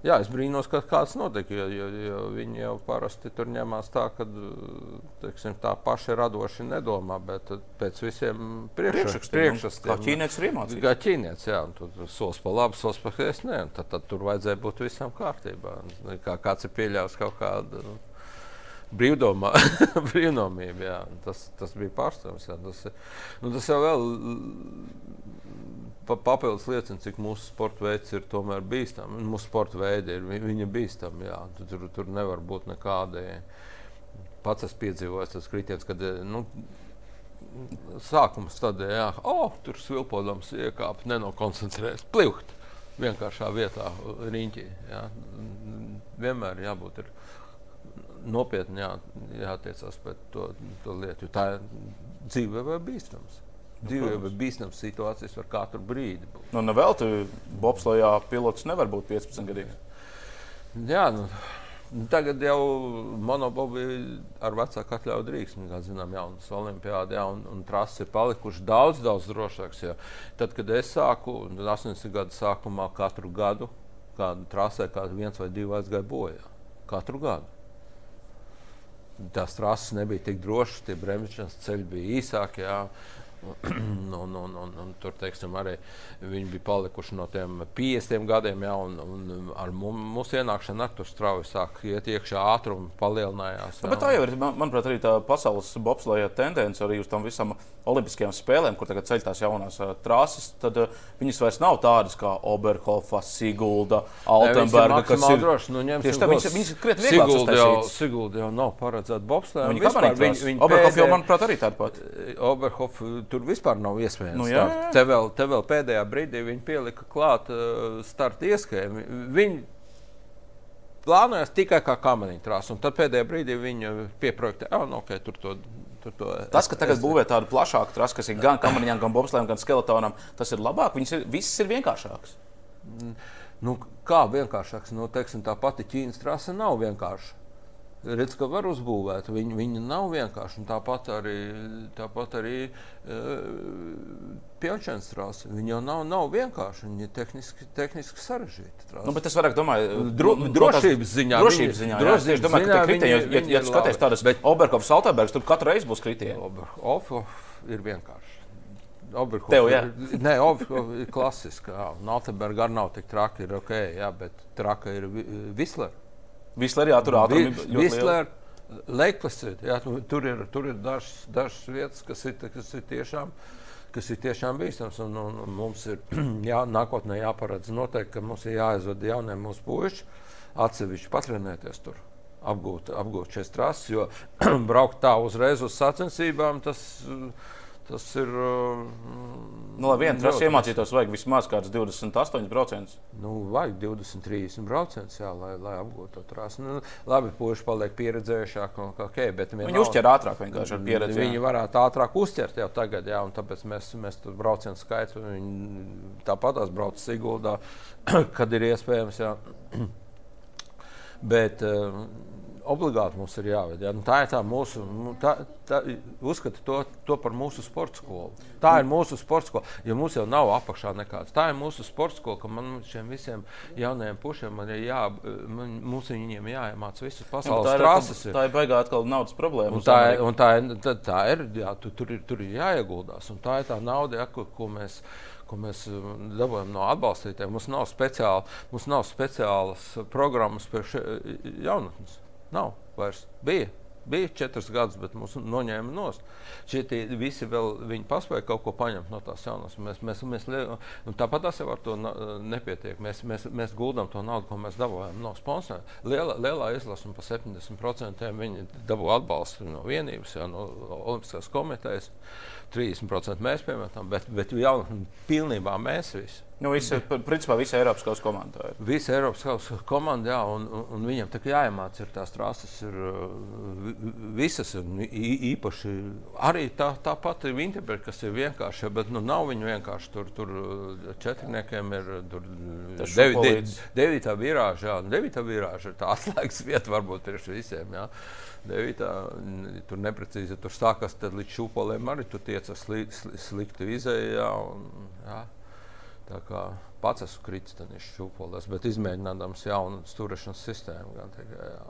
Jā, es brīnos, ka kāds notika, jo, jo, jo viņi jau parasti tur ņemās tā, ka teiksim, tā paši radoši nedomā, bet pēc visiem priekšrakstiem. Kā ķīnietis ir iemācījies. Kā ķīnietis, jā, tur solis pa labi, solis pa kreisi, nē, tad, tad tur vajadzēja būt visam kārtībā. Kā kāds ir pieļāvis kaut kādu brīvdomā, brīvnomību, jā, tas, tas bija pārstāvs. Tas, nu, tas jau vēl papildus liecina, cik mūsu sporta veids ir tomēr bīstams. Mūsu sporta veidi ir viņa bīstami. Tur, tur nevar būt nekādi. Pats esmu piedzīvojis tas kritiens, kad nu, sākuma stadijā, oh, tur svilpodams iekāpa, nenokoncentrējas, pliuht vienkāršā vietā, riņķī. Jā. Vienmēr jābūt ir nopietni jā, jātiecās pret to, to lietu, jo tā dzīve vai bīstams. Dzīvē ir bīstamas situācijas, var katru brīdi būt. Nu, vēl tu bobslējā pilots nevar būt 15 gadīgs. Jā, nu, tagad jau monobobi ar vecāku atļauju drīkst. Kā zinām, jaunas olimpiādi, jā, un, un trases ir palikušas daudz, daudz drošākas. Tad, kad es sāku, 80 gadu sākumā, katru gadu kādu trasē, kādu viens vai divi aizgāja bojā. Katru gadu. Tās trases nebija tik drošas, tie bremzēšanas ceļi bija īsāki. Un, un, un, un, tur teiksim, arī viņi bija palikuši no tiem 50 gadiem, ja, un, un ar mūsu ienākšanu to strauji sāk iet iekšā, ātrumi palielinājās. Ja. Bet tā jau ir, man, manuprāt, arī tā pasaules bobslēja tendence arī uz tam visam olimpiskajām spēlēm, kur tagad ceļ tās jaunās uh, trases. Tad uh, viņas vairs nav tādas kā Oberhofa, Sigulda, Altenberga, kas ir droši. Nu, Tieši tā, viņas, viņas krietni vieglāk. Sigulda jau, Sigulda jau nav paredzēta bobslēja. Viņi, viņi, viņi Oberhofa jau, manuprāt, arī tāda pati. Oberhofa tur vispār nav iespējams. Nu, jā, jā. Te, vēl, te vēl pēdējā brīdī viņi pielika klāt uh, starta ieskēmi. Viņi plānojas tikai kā kamaniņu trāsu, un tad pēdējā brīdī viņi pieprojektē, oh, no, okay, tur to. Tur to tas, ka tagad es... būvē tādu plašāku trasu, kas ir gan kamaniņām, gan bobslēm, gan skeletonam, tas ir labāk. Viņas ir, viss ir vienkāršāks. Mm, nu, kā vienkāršāks? Nu, teiksim, tā pati Ķīnas trasa nav vienkārša redz, ka var uzbūvēt. Viņi, viņi nav vienkārši. Tāpat arī, tāpat arī uh, Pjaučēns trāsa. Viņa jau nav, nav vienkārši. Viņa ir tehniski, tehniski sarežģīta. Nu, bet es vairāk domāju, Dro, nu, drošības ziņā. Drošības ziņā. Drošības jā, domāju, ziņā ka kritieni, ja, ja, skaties tādas, bet Oberkovs, Altenbergs, tur katru reizi būs kritieni. Oberhof ir vienkārši. Oberhof Tev, jā. nē, Oberhof ir klasiska. Altenberga arī nav tik traki, ir ok, jā, bet traka ir Visler. Visler, jā, tur ātrumi ļoti Visler, Leiklasīt, jā, tur ir, tur ir dažas, dažas vietas, kas ir, kas ir tiešām kas ir tiešām bīstams. Un, un, un mums ir jā, nākotnē jāparedz noteikti, ka mums ir jāaizvada jaunie mūsu puiši atsevišķi patrenēties tur. Apgūt, apgūt šīs trases, jo braukt tā uzreiz uz sacensībām, tas, Tas ir. Uh, nu, lai viena trasa iemācītos, vajag vismaz kāds 28%. Nu, vajag 20, 30%, jā, lai, lai apgūtu to trasi. Nu, labi, puiši paliek pieredzējušāki. Okay, viņi uzķer ātrāk vienkārši ar pieredzi. Viņi jā. varētu ātrāk uzķert jau tagad, jā, un tāpēc mēs, mēs tur braucienu skaitu. Tāpat tās brauc Siguldā, kad ir iespējams. Jā. Bet, uh, obligāti mums ir jāved. Ja? Nu, tā ir tā mūsu, nu, tā, tā, uzskata to, to par mūsu sporta skolu. Tā ir mūsu sporta skola, jo mums jau nav apakšā nekāds. Tā ir mūsu sporta skola, ka man šiem visiem jaunajiem pušiem man ir jā, man, mums viņiem jāiemāc visas pasaules trases. Tā ir baigā atkal naudas problēma. Un tā, ir, un tā, ir, tā, tā ir, jā, tu, tur, ir, tur ir jāieguldās. Un tā ir tā nauda, ja, ko, ko mēs ko mēs dabūjām no atbalstītājiem. Mums nav, speciāli, mums nav speciālas programmas par jaunatnes. Nav vairs. Bija. Bija četras gadus, bet mūs noņēma no šie visi vēl viņi paspēja kaut ko paņemt no tās jaunas. Mēs, mēs, mēs, tāpat tas jau ar to nepietiek. Mēs, mēs, mēs guldam to naudu, ko mēs dabūjām no sponsoriem. Liela, lielā izlase par 70% viņi dabū atbalstu no vienības, jā, no Olimpiskās komitejas. 30% mēs piemetam, bet, bet jau pilnībā mēs visi. Nu, visi, principā visa Eiropas kausa komanda. Ir. Visa Eiropas kausa komanda, jā, un, un, viņam tā kā jāiemācās, ir tās trases, ir visas, un īpaši arī tā, tā pati Vinterberga, kas ir vienkārša, bet nu, nav viņa vienkārši. Tur, tur četrniekiem ir devi, de, devītā virāža, jā, devītā virāža ir tā atslēgas vieta varbūt priekš visiem. Jā. Devītā, tur neprecīzi tur sākas, tad līdz šūpolēm arī tur tiec ar sli, sli, sliktu izēju. Tā kā pats esmu kritis tajā šūpolēs, bet izmēģinājums jaunu stūrešanas sistēmu. Gan, tikai, jā.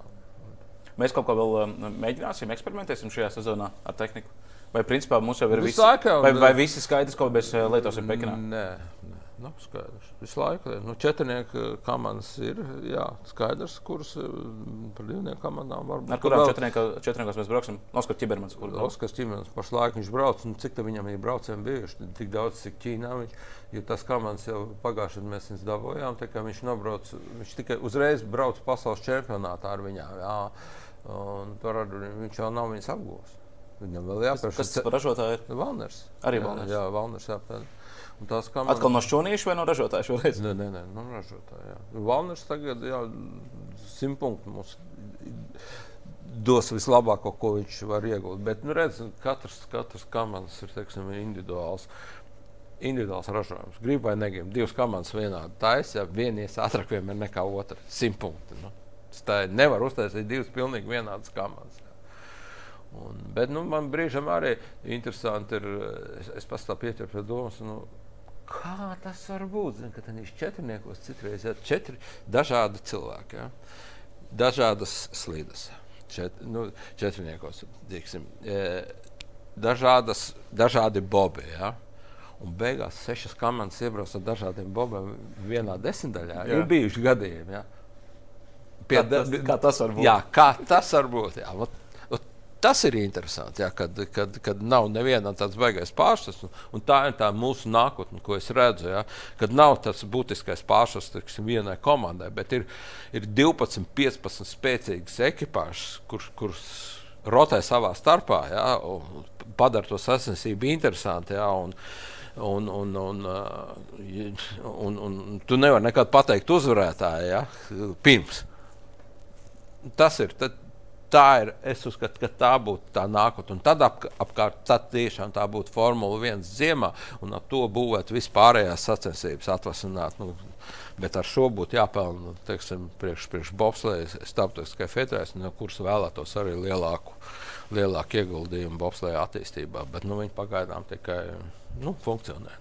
Mēs kaut ko vēl um, mēģināsim, eksperimentēsim šajā sezonā ar tehniku. Vai principā mums jau ir viss laikam, vai, vai visi skaidrs, ko mēs uh, lietosim Pekinā? Nē, nē. Nav skaidrs. Visu laiku nu, četrnieku komandas ir jā, skaidrs, kuras eh, par divnieku komandām var būt. Ar kurām vēl... četrniekos mēs brauksim? Oskars Čibermans. Oskars Čibermans pašlaik viņš brauc. Nu, cik viņam ir braucieni bijuši? Tik daudz, cik Ķīnā viņš. Jo tas komandas jau pagājušajā gadā mēs viņus dabūjām. Viņš, nobrauc, viņš tikai uzreiz brauc pasaules čempionātā ar viņām. Jā. Un tur viņš jau nav viņas apgūlis. Viņam vēl jāpērš. Kas tas par ražotāju ir? Valners. Arī Valners. Jā, jā Valners jāpērš. Tās kameras... Atkal no šķūnieša vai no ražotāja šoreiz? Nē, nē, nē no ražotāja. Valners tagad jā, simt punktu mums dos vislabāko, ko viņš var iegūt. Bet, nu, redz, katrs, katrs kameras ir teiksim, individuāls. Individuāls ražojums. Gribu vai negribu. Divas komandas vienādi taisa, ja vienies ātrāk vienmēr nekā otra. Simt punkti. Nu. Tā nevar uztaisīt divas pilnīgi vienādas komandas. Un, bet nu, man brīžam arī interesanti ir, es, es pastāvu pieķeru pie domas. Nu, kā tas var būt? Zin, ka tas četrniekos citreiz ir četri dažādi cilvēki, ja? dažādas slīdes. Čet, nu, četrniekos, teiksim, e, dažādas, dažādi bobi. Ja? Un beigās sešas komandas iebrauc ar dažādiem bobiem vienā desmitaļā. Jā. Ir bijuši gadījumi. Ja? Pie, kā, tas, kā tas var būt? Jā, kā tas var būt. Jā. Tas ir interesanti, jā, kad, kad, kad nav nevienam tāds baisais pārsvars. Tā ir tā mūsu nākotne, ko es redzu. Jā, kad nav tāds būtiskais pārsvars vienai komandai, bet ir, ir 12, 15 spēcīgas ekipāžas, kur, kuras rotē savā starpā, jā, padara to sacensību interesantu. Jā, un, Un, un, un, un, un, un tu nevari nekad pateikt uzvarētāju ja, pirms. Tas ir. Tad, tā ir. Es uzskatu, ka tā būtu tā nākotne. Un tad ap, apkārt tad tiešām tā būtu Formula 1 ziemā, un ar to būvēt vispārējās sacensības atvasināt. Nu, bet ar šo būtu jāpelna teiksim, priekš, priekš bobslējas starptautiskajai federācijai, no kuras vēlētos arī lielāku, lielāku ieguldījumu bobslēja attīstībā. Bet nu, viņi pagaidām tikai nu, funkcionē.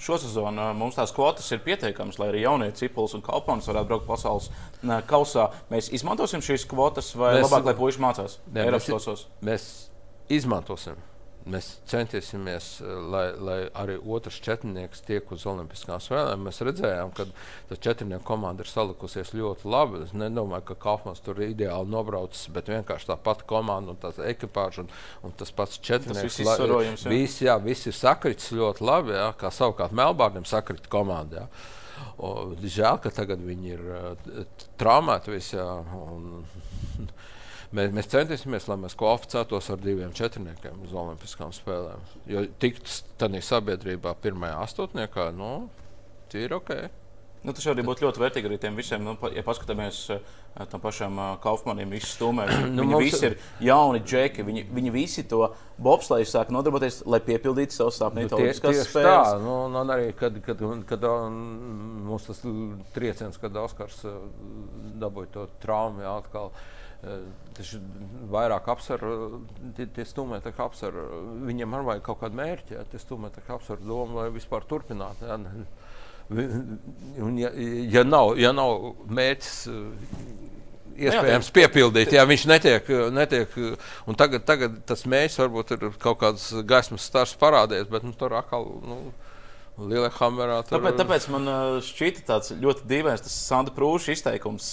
Šosezon mums tās kvotas ir pietiekamas, lai arī jaunie cipulis un kalponis varētu braukt pasaules kausā. Mēs izmantosim šīs kvotas, vai mēs, labāk, lai puikas mācās Eiropas kosos? Mēs izmantosim. Mēs centīsimies, eh, lai, lai arī otrs četrnieks tiek uz Olimpiskām spēlēm. Mēs redzējām, ka tā četrnieku komanda ir salikusies ļoti labi. Es nedomāju, ka Kaufmans tur ir ideāli nobraucis, bet vienkārši tā pati komanda un tā ekipāža un, un tas pats četrnieks. Tas viss, la, jā. Viss ir sakritis ļoti labi, jā, kā savukārt Melbārnam sakrit. O, žēl, ka tagad viņi ir uh, traumēti visi. Jā, un, Mēs, mēs centīsimies, lai mēs kvalificētos ar diviem četrniekiem uz Olimpiskām spēlēm. Jo tikt tādā sabiedrībā pirmajā astotniekā, nu, tie ir ok. Nu, tas arī būtu ļoti vērtīgi arī tiem visiem. Nu, ja paskatāmies uh, tam pašam uh, Kaufmanim, izstūmēs, nu, viņi visi ir jauni džeki. Viņi, viņi visi to bobsleju sāk nodarboties, lai piepildītu savus sapņus. Nu, tie, tieši spēles. tā, nu, un arī kad, kad, kad, kad mums tas trieciens, kad Oskars dabūja to traumu atkal. Tas vairāk apsver, tie, tie stūmēji apsver, viņiem arī vajag kaut kādu mērķi. Ja, tie stūmēji apsver domu, lai vispār turpinātu. Ja. Un, ja, ja, nav, ja nav mērķis eh, iespējams Jā, piepildīt, ja viņš netiek, netiek tagad, tagad tas mērķis varbūt ir kaut kāds gaismas stars parādījies, bet nu, tur atkal. Nu, Lielhamerā. Tur... Tāpēc, tāpēc man šķita tāds ļoti dīvains tas Sandra Prūša izteikums,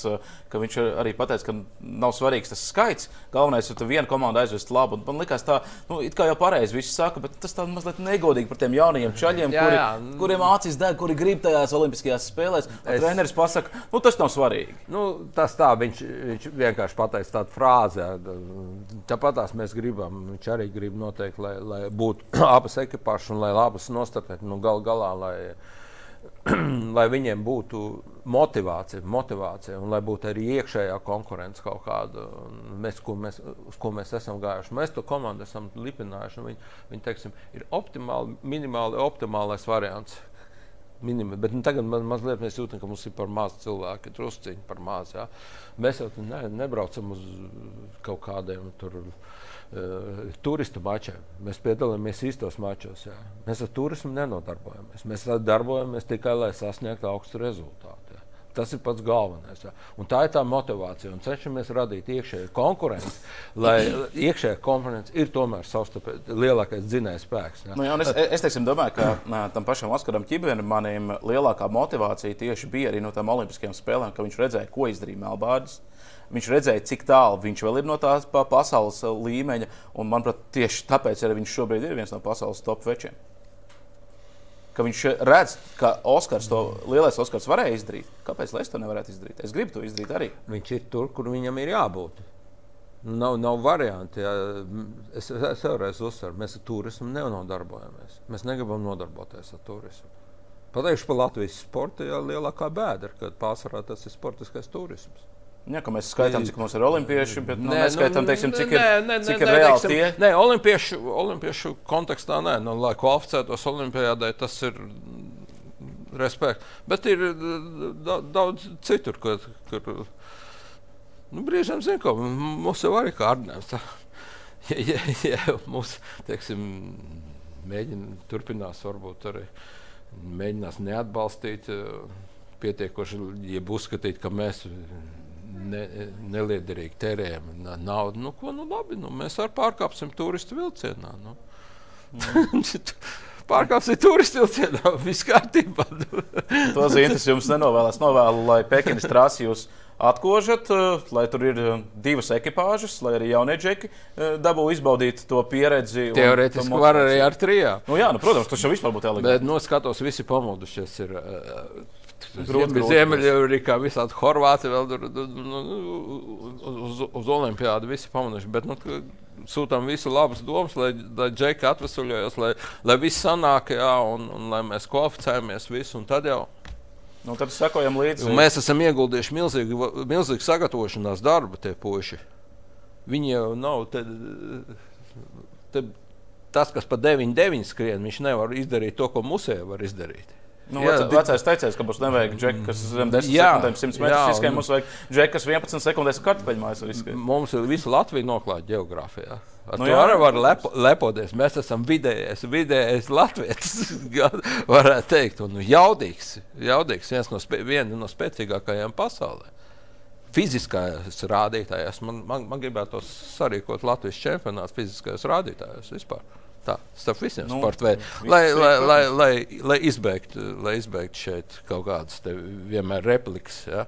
ka viņš arī pateica, ka nav svarīgs tas skaits. Galvenais ir, ka viena komanda aizvest labu. Un man liekas, tā, nu, it kā jau pareizi viss saka, bet tas tā mazliet negodīgi par tiem jaunajiem čaļiem, jā, kuri, jā. kuriem acīs deg, kuri grib tajās Olimpiskajās spēlēs. Es... Treneris pasaka, nu, tas nav svarīgi. Nu, tas tā, viņš, viņš vienkārši pateica tādu frāzi. Tāpat tās mēs gribam, viņš arī grib noteikti, lai, lai būtu abas ekipāžas un lai abas nostartētu. Nu, gal, gal galā, lai, lai viņiem būtu motivācija, motivācija un lai būtu arī iekšējā konkurence kaut kāda. Mēs, ko mēs, uz ko mēs esam gājuši, mēs to komandu esam lipinājuši. Viņi, viņi teiksim, ir optimāli, minimāli optimālais variants. Minima, bet nu, tagad man, mazliet mēs jūtam, ka mums ir par maz cilvēku, drusciņi par maz. Ja? Mēs jau ne, nebraucam uz kaut kādiem tur. Uh, turistu mačiem. Mēs piedalāmies īstos mačos. Jā. Mēs ar turismu nenodarbojamies. Mēs darbojamies tikai, lai sasniegtu augstu rezultātu. Tas ir pats galvenais. Un tā ir tā motivācija. Un cenšamies radīt iekšēju konkurenci, lai iekšējā konkurence ir tomēr savstarpēji lielākais dzinējs spēks. Nu, jā, es, es teiksim, domāju, ka nā, tam pašam Oskaram Čibermanim lielākā motivācija tieši bija arī no tām Olimpiskajām spēlēm, ka viņš redzēja, ko izdarīja Melbārdas. Viņš redzēja, cik tālu viņš vēl ir no tās pasaules līmeņa. Un, manuprāt, tieši tāpēc arī viņš šobrīd ir viens no pasaules top večiem. Ka viņš redz, ka Oskars to lielais Oskars varēja izdarīt. Kāpēc es to nevarētu izdarīt? Es gribu to izdarīt arī. Viņš ir tur, kur viņam ir jābūt. Nav, nav varianti. Ja. Es, es vēlreiz uzsveru, mēs ar turismu nenodarbojamies. Mēs negribam nodarboties ar turismu. Pateikšu par Latvijas sporta ja, lielākā bēda, kad pārsvarā tas ir sportiskais turisms. Jā, ka mēs skaitām, cik mums ir olimpieši, bet nu, nē, neskaitām, nu, teiksim, cik ir, nē, nē, cik ir nē, reāli teiksim, tie. Nē, olimpiešu, olimpiešu kontekstā nē, nu, lai kvalificētos olimpiādai, tas ir respekt. Bet ir da, daudz citur, kur, kur nu, brīžiem zinu, ka mums jau arī kārdinājums. Ja, ja, ja mums, teiksim, mēģina turpinās, varbūt arī mēģinās neatbalstīt pietiekoši, jeb uzskatīt, ka mēs ne, neliederīgi tērējam naudu. Nu, ko, nu, labi, nu, mēs arī pārkāpsim turistu vilcienā. Nu. Mm. Pārkāpsim turistu vilcienā, viss kārtībā. to zīmes jums nenovēlas. Novēlu, lai Pekinas trasi jūs atkožat, eh, lai tur ir eh, divas ekipāžas, lai arī jaunie džeki eh, dabū izbaudīt to pieredzi. Teorētiski var arī ar trijām. Nu, jā, nu, protams, tas jau vispār būtu eleganti. Bet, nu, skatos, visi pamodušies. Ir, Ziemeļamerikā, visādi Horvāti vēl tur nu, uz, uz Olimpiādu visi pamanījuši. Bet, nu, Sūtām visu labas domas, lai, lai džeki atvesaļojas, lai, lai viss sanāk, jā, un, un lai mēs kvalificējamies visu, un tad jau. Nu, tad sekojam līdzi. Mēs esam ieguldījuši milzīgu, milzīgu sagatavošanās darbu, tie puiši. Viņi jau nav. Te, te, tas, kas pa 9-9 skrien, viņš nevar izdarīt to, ko musē var izdarīt. Nu, jā, vecā, vecais teicējs, ka mums nevajag džeku, kas zem 10 jā, sekundēm 100 metrus izskrien. Mums vajag džeku, kas 11 sekundēs kartupeļmājas var izskriet. Mums ir visa Latvija noklāta geogrāfijā. Ar nu, to arī var lepo, lepoties. Mēs esam vidējais, vidējais latvietis, varētu teikt. Un jaudīgs, jaudīgs viens no, spē, no spēcīgākajām pasaulē. Fiziskais rādītājs. Man, man, man gribētu sarīkot Latvijas čempionātu fiziskajos rādītājos vispār. Tā, starp visiem nu, sporta veidiem. Lai, lai, lai, lai, lai izbeigtu izbeigt šeit kaut kādas vienmēr replikas ja,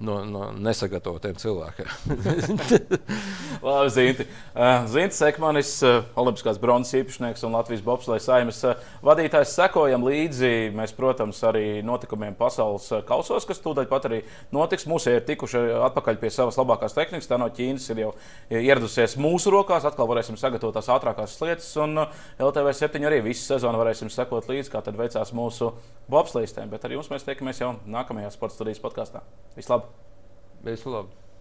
no, no nesagatavotiem cilvēkiem. Labi, Zinti. Uh, Zinti Sekmanis, uh, Olimpiskās bronzas īpašnieks un Latvijas bobsleja saimnes uh, vadītājs. Sekojam līdzi mēs, protams, arī notikumiem pasaules kausos, kas tūdaļ pat arī notiks. Mūsu ir tikuši atpakaļ pie savas labākās tehnikas. Tā no Ķīnas ir jau ieradusies mūsu rokās. Atkal varēsim sagatavot tās ātrākās lietas. Un LTV 7 arī visu sezonu varēsim sekot līdzi, kā tad veicās mūsu bobslīstēm. Bet ar jums mēs tiekamies jau nākamajā sporta studijas podkāstā. Vislabāk! Visu labi!